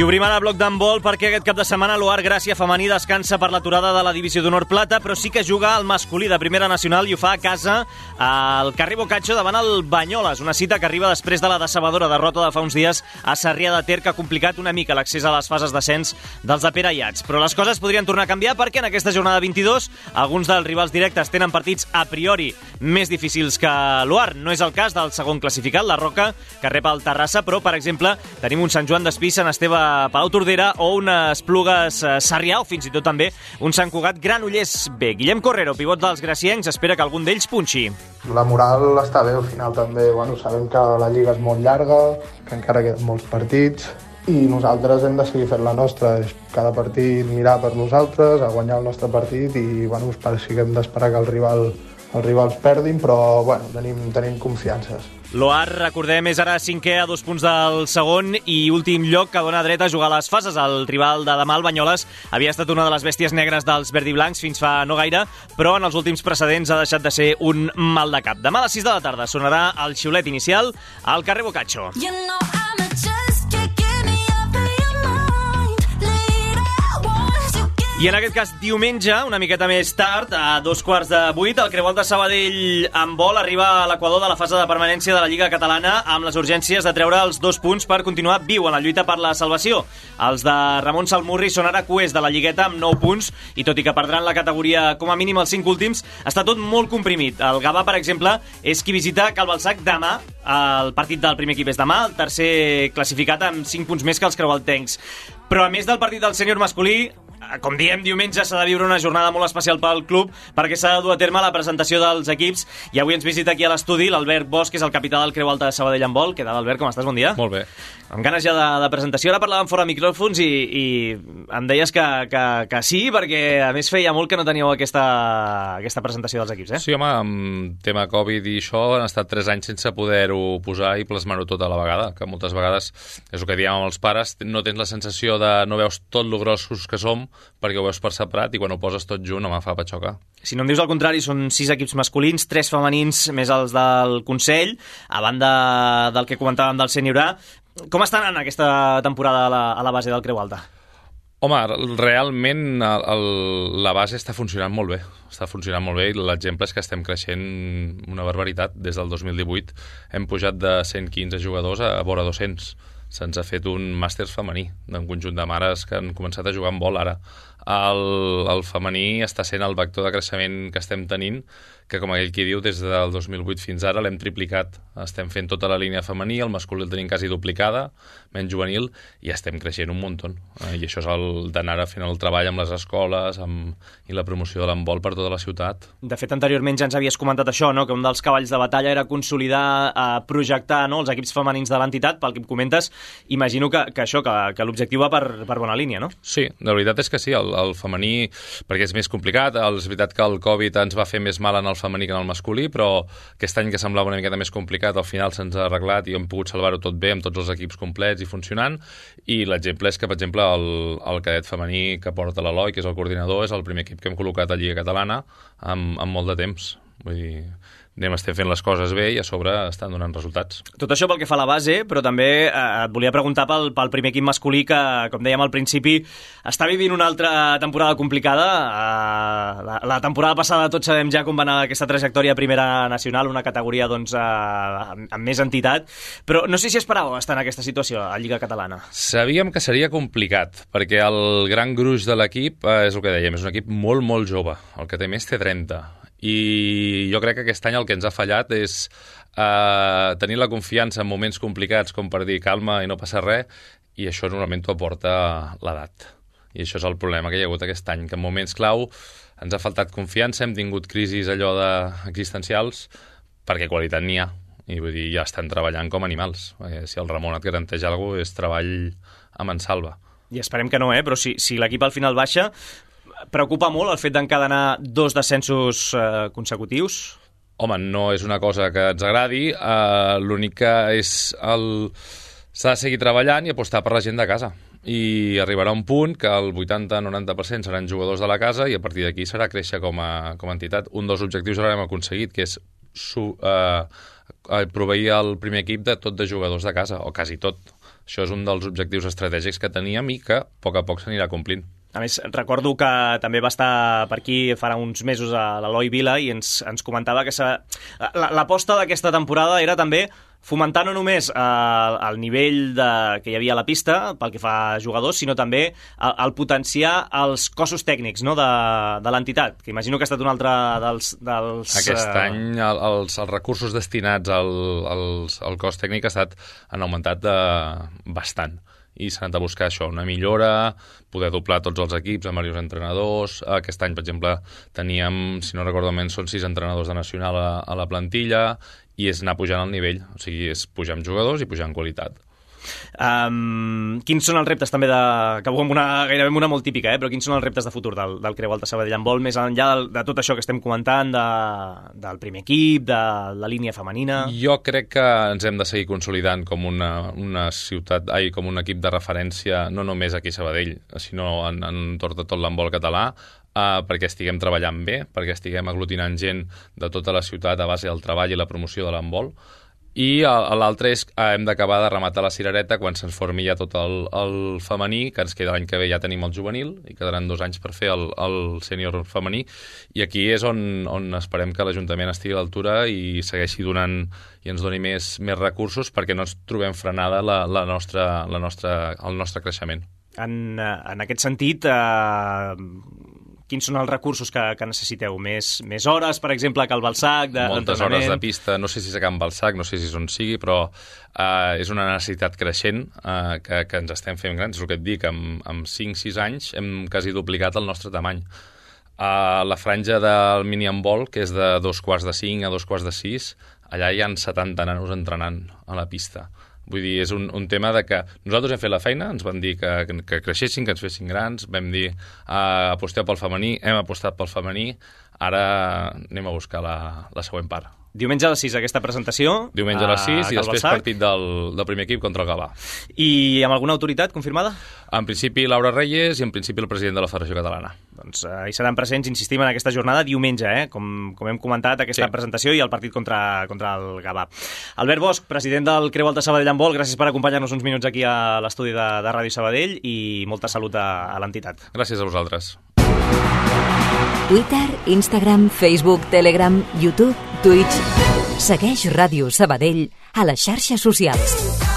I obrim ara bloc d'handbol perquè aquest cap de setmana l'Oar Gràcia femení descansa per l'aturada de la divisió d'honor plata, però sí que juga al masculí de primera nacional i ho fa a casa al carrer Bocatxo davant el Banyoles, una cita que arriba després de la decebedora derrota de fa uns dies a Sarrià de Ter que ha complicat una mica l'accés a les fases d'ascens dels de Pere Iats. Però les coses podrien tornar a canviar perquè en aquesta jornada 22 alguns dels rivals directes tenen partits a priori més difícils que l'Oar. No és el cas del segon classificat, la Roca, que rep el Terrassa, però, per exemple, tenim un Sant Joan d'Espí, Sant Esteve Palau Tordera o unes Plugues eh, Sarrià o fins i tot també un Sant Cugat Granollers B. Guillem Correro, pivot dels graciencs, espera que algun d'ells punxi. La moral està bé, al final també bueno, sabem que la lliga és molt llarga, que encara queden molts partits, i nosaltres hem de seguir fent la nostra. Cada partit mirar per nosaltres, a guanyar el nostre partit i bueno, hem d'esperar que el rival, els rivals perdin, però bueno, tenim, tenim confiances. L'Oar, recordem, és ara cinquè a dos punts del segon i últim lloc que dona dret a jugar a les fases. El rival de demà, el Banyoles, havia estat una de les bèsties negres dels verdiblancs fins fa no gaire, però en els últims precedents ha deixat de ser un mal de cap. Demà a les 6 de la tarda sonarà el xiulet inicial al carrer Bocaccio. You know I en aquest cas, diumenge, una miqueta més tard, a dos quarts de vuit, el Creuat de Sabadell en vol arriba a l'equador de la fase de permanència de la Lliga Catalana amb les urgències de treure els dos punts per continuar viu en la lluita per la salvació. Els de Ramon Salmurri són ara cuers de la Lligueta amb 9 punts i tot i que perdran la categoria com a mínim els 5 últims, està tot molt comprimit. El Gavà, per exemple, és qui visita Calbalsac demà el partit del primer equip és demà, el tercer classificat amb 5 punts més que els creualtencs. Però a més del partit del sènior masculí, com diem, diumenge s'ha de viure una jornada molt especial pel club perquè s'ha de dur a terme la presentació dels equips i avui ens visita aquí a l'estudi l'Albert Bosch, que és el capità del Creu Alta de Sabadell en vol. Què tal, Albert? Com estàs? Bon dia. Molt bé. Amb ganes ja de, de presentació. Ara parlàvem fora micròfons i, i em deies que, que, que sí, perquè a més feia molt que no teníeu aquesta, aquesta presentació dels equips, eh? Sí, home, amb tema Covid i això han estat 3 anys sense poder-ho posar i plasmar-ho tot a la vegada, que moltes vegades és el que diem amb els pares, no tens la sensació de no veus tot lo grossos que som perquè ho veus per separat i quan ho poses tot junt home fa patxocar. Si no em dius el contrari, són sis equips masculins, tres femenins més els del Consell, a banda del que comentàvem del Sènior A. Com estan en aquesta temporada a la, a la base del Creu Alta? Home, realment el, el, la base està funcionant molt bé. Està funcionant molt bé i l'exemple és que estem creixent una barbaritat. Des del 2018 hem pujat de 115 jugadors a, a vora 200. Se'ns ha fet un màster femení d'un conjunt de mares que han començat a jugar en vol ara. El, el femení està sent el vector de creixement que estem tenint que com aquell qui diu, des del 2008 fins ara l'hem triplicat. Estem fent tota la línia femení, el masculí el tenim quasi duplicada, menys juvenil, i estem creixent un munt. Eh, I això és el d'anar fent el treball amb les escoles amb, i la promoció de l'embol per tota la ciutat. De fet, anteriorment ja ens havies comentat això, no? que un dels cavalls de batalla era consolidar, eh, projectar no? els equips femenins de l'entitat, pel que em comentes, imagino que, que això, que, que l'objectiu va per, per bona línia, no? Sí, la veritat és que sí, el, el femení, perquè és més complicat, és veritat que el Covid ens va fer més mal en el femení que en el masculí, però aquest any que semblava una miqueta més complicat, al final se'ns ha arreglat i hem pogut salvar-ho tot bé amb tots els equips complets i funcionant, i l'exemple és que, per exemple, el, el cadet femení que porta l'Eloi, que és el coordinador, és el primer equip que hem col·locat a Lliga Catalana amb, amb molt de temps. Vull dir, anem estem fent les coses bé i a sobre estan donant resultats. Tot això pel que fa a la base, però també eh, et volia preguntar pel, pel primer equip masculí que, com dèiem al principi, està vivint una altra temporada complicada. Eh, la, la temporada passada tots sabem ja com va anar aquesta trajectòria primera nacional, una categoria doncs, eh, amb, amb més entitat, però no sé si esperàveu estar en aquesta situació a Lliga Catalana. Sabíem que seria complicat, perquè el gran gruix de l'equip eh, és el que dèiem, és un equip molt, molt jove. El que té més té 30 i jo crec que aquest any el que ens ha fallat és eh, tenir la confiança en moments complicats com per dir calma i no passa res i això normalment t'ho aporta l'edat. I això és el problema que hi ha hagut aquest any que en moments clau ens ha faltat confiança hem tingut crisis allò de existencials perquè qualitat n'hi ha. I vull dir, ja estan treballant com animals. Perquè si el Ramon et garanteix alguna cosa és treball a mansalva i esperem que no, eh? però si, si l'equip al final baixa, preocupa molt el fet d'encadenar dos descensos eh, consecutius? Home, no és una cosa que ens agradi, eh, l'únic que és el... s'ha de seguir treballant i apostar per la gent de casa. I arribarà un punt que el 80-90% seran jugadors de la casa i a partir d'aquí serà créixer com a, com a entitat. Un dels objectius ara hem aconseguit, que és su, eh, proveir el primer equip de tot de jugadors de casa, o quasi tot Això és un dels objectius estratègics que teníem i que a poc a poc s'anirà complint. A més, recordo que també va estar per aquí farà uns mesos a l'Eloi Vila i ens, ens comentava que l'aposta d'aquesta temporada era també fomentar no només eh, el nivell de, que hi havia a la pista pel que fa a jugadors, sinó també el, el potenciar els cossos tècnics no, de, de l'entitat, que imagino que ha estat un altre dels... dels Aquest eh, any el, els, els recursos destinats al, als, al cos tècnic ha estat, han augmentat de, bastant i s'ha anat a buscar això, una millora, poder doblar tots els equips amb diversos entrenadors. Aquest any, per exemple, teníem, si no recordo menys, són sis entrenadors de nacional a, a la plantilla i és anar pujant el nivell, o sigui, és pujar amb jugadors i pujar en qualitat. Um, quins són els reptes també de... Acabo amb una, gairebé amb una molt típica, eh? però quins són els reptes de futur del, del Creu Alta Sabadell en vol, més enllà de, de tot això que estem comentant, de, del primer equip, de la línia femenina... Jo crec que ens hem de seguir consolidant com una, una ciutat, ai, com un equip de referència, no només aquí a Sabadell, sinó en, en tot, tot l'embol català, uh, perquè estiguem treballant bé, perquè estiguem aglutinant gent de tota la ciutat a base del treball i la promoció de l'embol, i l'altre és hem d'acabar de rematar la cirereta quan se'ns formi ja tot el, el femení, que ens queda l'any que ve ja tenim el juvenil, i quedaran dos anys per fer el, el sènior femení, i aquí és on, on esperem que l'Ajuntament estigui a l'altura i segueixi donant i ens doni més, més recursos perquè no ens trobem frenada la, la nostra, la nostra, el nostre creixement. En, eh, en aquest sentit, eh, quins són els recursos que, que necessiteu? Més, més hores, per exemple, que el Balsac? De, moltes hores de pista, no sé si és a Can Balsac, no sé si és on sigui, però eh, és una necessitat creixent eh, que, que ens estem fent grans. És el que et dic, amb, amb 5-6 anys hem quasi duplicat el nostre tamany. A la franja del mini handball, que és de dos quarts de 5 a dos quarts de 6, allà hi han 70 nanos entrenant a la pista. Vull dir, és un, un tema de que nosaltres hem fet la feina, ens van dir que, que, creixessin, que ens fessin grans, vam dir uh, aposteu pel femení, hem apostat pel femení, ara anem a buscar la, la següent part. Diumenge a les 6 aquesta presentació. Diumenge a les 6 i després partit del, del primer equip contra el Gavà. I amb alguna autoritat confirmada? En principi Laura Reyes i en principi el president de la Federació Catalana. Doncs eh, hi seran presents, insistim, en aquesta jornada diumenge, eh? com, com hem comentat, aquesta Sí. presentació i el partit contra, contra el Gavà. Albert Bosch, president del Creu Alta Sabadell en vol, gràcies per acompanyar-nos uns minuts aquí a l'estudi de, de Ràdio Sabadell i molta salut a, a l'entitat. Gràcies a vosaltres. Twitter, Instagram, Facebook, Telegram, YouTube, Twitch... Segueix Ràdio Sabadell a les xarxes socials.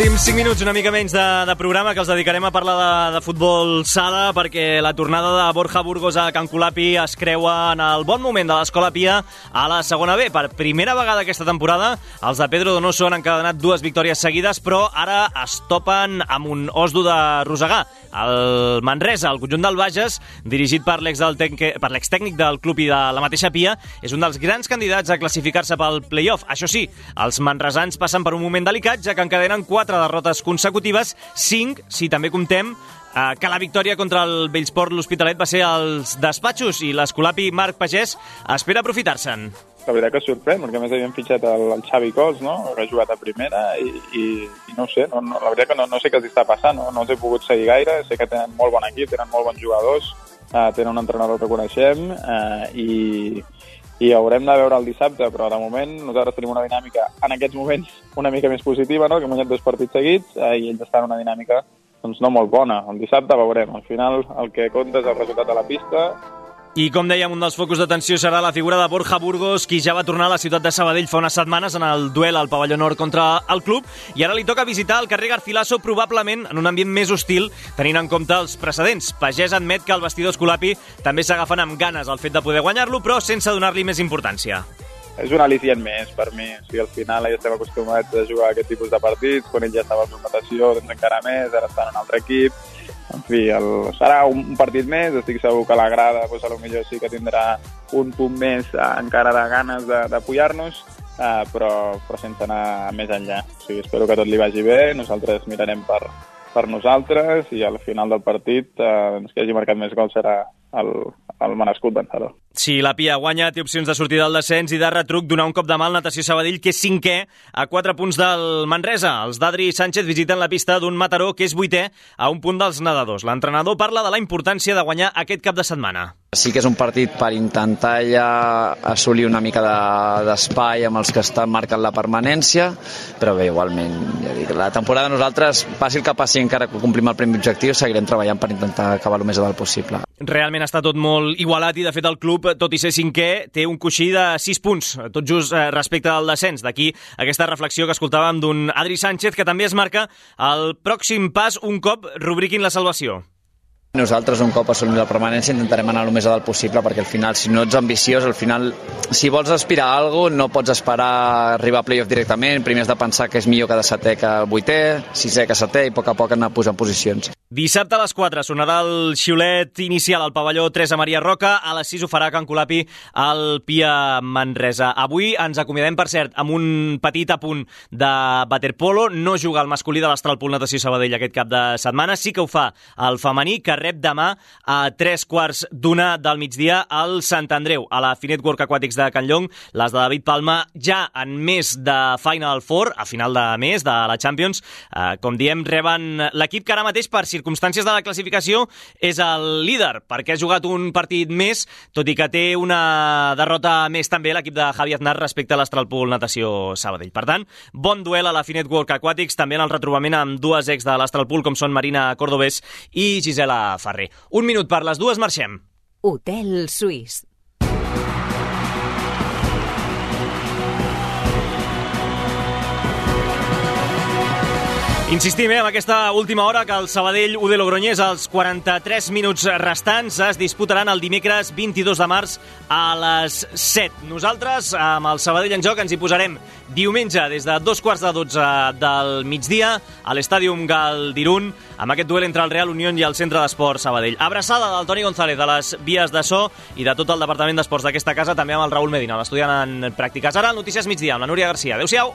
Últims 5 minuts, una mica menys de, de programa que els dedicarem a parlar de, de futbol sala perquè la tornada de Borja Burgos a Can Colapi es creua en el bon moment de l'Escola Pia a la segona B. Per primera vegada aquesta temporada, els de Pedro Donoso han encadenat dues victòries seguides, però ara es topen amb un osdo de Rosegà. El Manresa, el conjunt del Bages, dirigit per l'extècnic del club i de la mateixa Pia, és un dels grans candidats a classificar-se pel play-off. Això sí, els manresans passen per un moment delicat, ja que encadenen quatre derrotes consecutives, cinc, si també comptem eh, que la victòria contra el Bellsport l'Hospitalet va ser als despatxos i l'Escolapi Marc Pagès espera aprofitar-se'n. La veritat que sorprèn, perquè a més havíem fitxat el, el Xavi Cols, no? que ha jugat a primera, i, i, i no ho sé, no, no, la veritat que no, no sé què els està passant, no, no els he pogut seguir gaire, sé que tenen molt bon equip, tenen molt bons jugadors, eh, tenen un entrenador que coneixem, eh, i, i haurem de veure el dissabte, però de moment nosaltres tenim una dinàmica, en aquests moments, una mica més positiva, no? que hem guanyat dos partits seguits, eh, i ells estan en una dinàmica doncs, no molt bona. El dissabte veurem. Al final el que compta és el resultat de la pista I com dèiem, un dels focus d'atenció serà la figura de Borja Burgos, qui ja va tornar a la ciutat de Sabadell fa unes setmanes en el duel al pavelló nord contra el club, i ara li toca visitar el carrer Garcilaso probablement en un ambient més hostil, tenint en compte els precedents. Pagès admet que el vestidor Escolapi també s'agafen amb ganes al fet de poder guanyar-lo, però sense donar-li més importància. És un al·licient més per mi. O sigui, al final ja estem acostumats a jugar a aquest tipus de partits, quan ell ja estava en natació, doncs encara més, ara està en un altre equip. En fi, el, serà un partit més, estic segur que la grada doncs, a lo millor sí que tindrà un punt més eh, encara de ganes d'apoyar-nos, eh, però, però sense anar més enllà. O sigui, espero que tot li vagi bé, nosaltres mirarem per, per nosaltres i al final del partit eh, doncs, qui hagi marcat més gols serà el, el merescut vencedor. Si la Pia guanya, té opcions de sortir del descens i de retruc donar un cop de mal Natació Sabadell, que és cinquè a 4 punts del Manresa. Els d'Adri Sánchez visiten la pista d'un Mataró que és vuitè a un punt dels nedadors. L'entrenador parla de la importància de guanyar aquest cap de setmana. Sí que és un partit per intentar ja assolir una mica d'espai de, amb els que estan marcant la permanència, però bé, igualment, ja dic, la temporada nosaltres, passi el que passi encara que complim el primer objectiu, seguirem treballant per intentar acabar el més a dalt possible. Realment està tot molt igualat i, de fet, el club, tot i ser cinquè, té un coixí de 6 punts, tot just eh, respecte al descens. D'aquí aquesta reflexió que escoltàvem d'un Adri Sánchez, que també es marca el pròxim pas un cop rubriquin la salvació. Nosaltres, un cop assolim la permanència, intentarem anar el més a dalt possible, perquè al final, si no ets ambiciós, al final, si vols aspirar a alguna no pots esperar arribar a playoff directament, primer has de pensar que és millor cada setè que vuitè, sisè que setè, i a poc a poc anar posant posicions. Dissabte a les 4 sonarà el xiulet inicial al pavelló Teresa Maria Roca, a les 6 ho farà Can Colapi al Pia Manresa. Avui ens acomiadem, per cert, amb un petit apunt de waterpolo, no juga el masculí de l'Astralpool Natació Sabadell aquest cap de setmana, sí que ho fa el femení, que rep demà a tres quarts d'una del migdia al Sant Andreu, a la Finet Work Aquàtics de Can Llong. Les de David Palma ja en més de Final Four, a final de mes, de la Champions. Eh, com diem, reben l'equip que ara mateix, per circumstàncies de la classificació, és el líder, perquè ha jugat un partit més, tot i que té una derrota més també l'equip de Javi Aznar respecte a l'Astralpool Natació Sabadell. Per tant, bon duel a la Finet Work Aquàtics, també en el retrobament amb dues ex de l'Astralpool, com són Marina Cordobés i Gisela Ferrer. Un minut per les dues, marxem. Hotel Suís. Insistim eh, amb aquesta última hora que el Sabadell U de Logroñés als 43 minuts restants es disputaran el dimecres 22 de març a les 7. Nosaltres, amb el Sabadell en joc, ens hi posarem diumenge des de dos quarts de 12 del migdia a l'Estàdium Galdirun amb aquest duel entre el Real Unión i el Centre d'Esport Sabadell. Abraçada del Toni González de les vies de so i de tot el Departament d'Esports d'aquesta casa, també amb el Raül Medina, l'estudiant en pràctiques. Ara, Notícies migdia amb la Núria Garcia. Adéu-siau!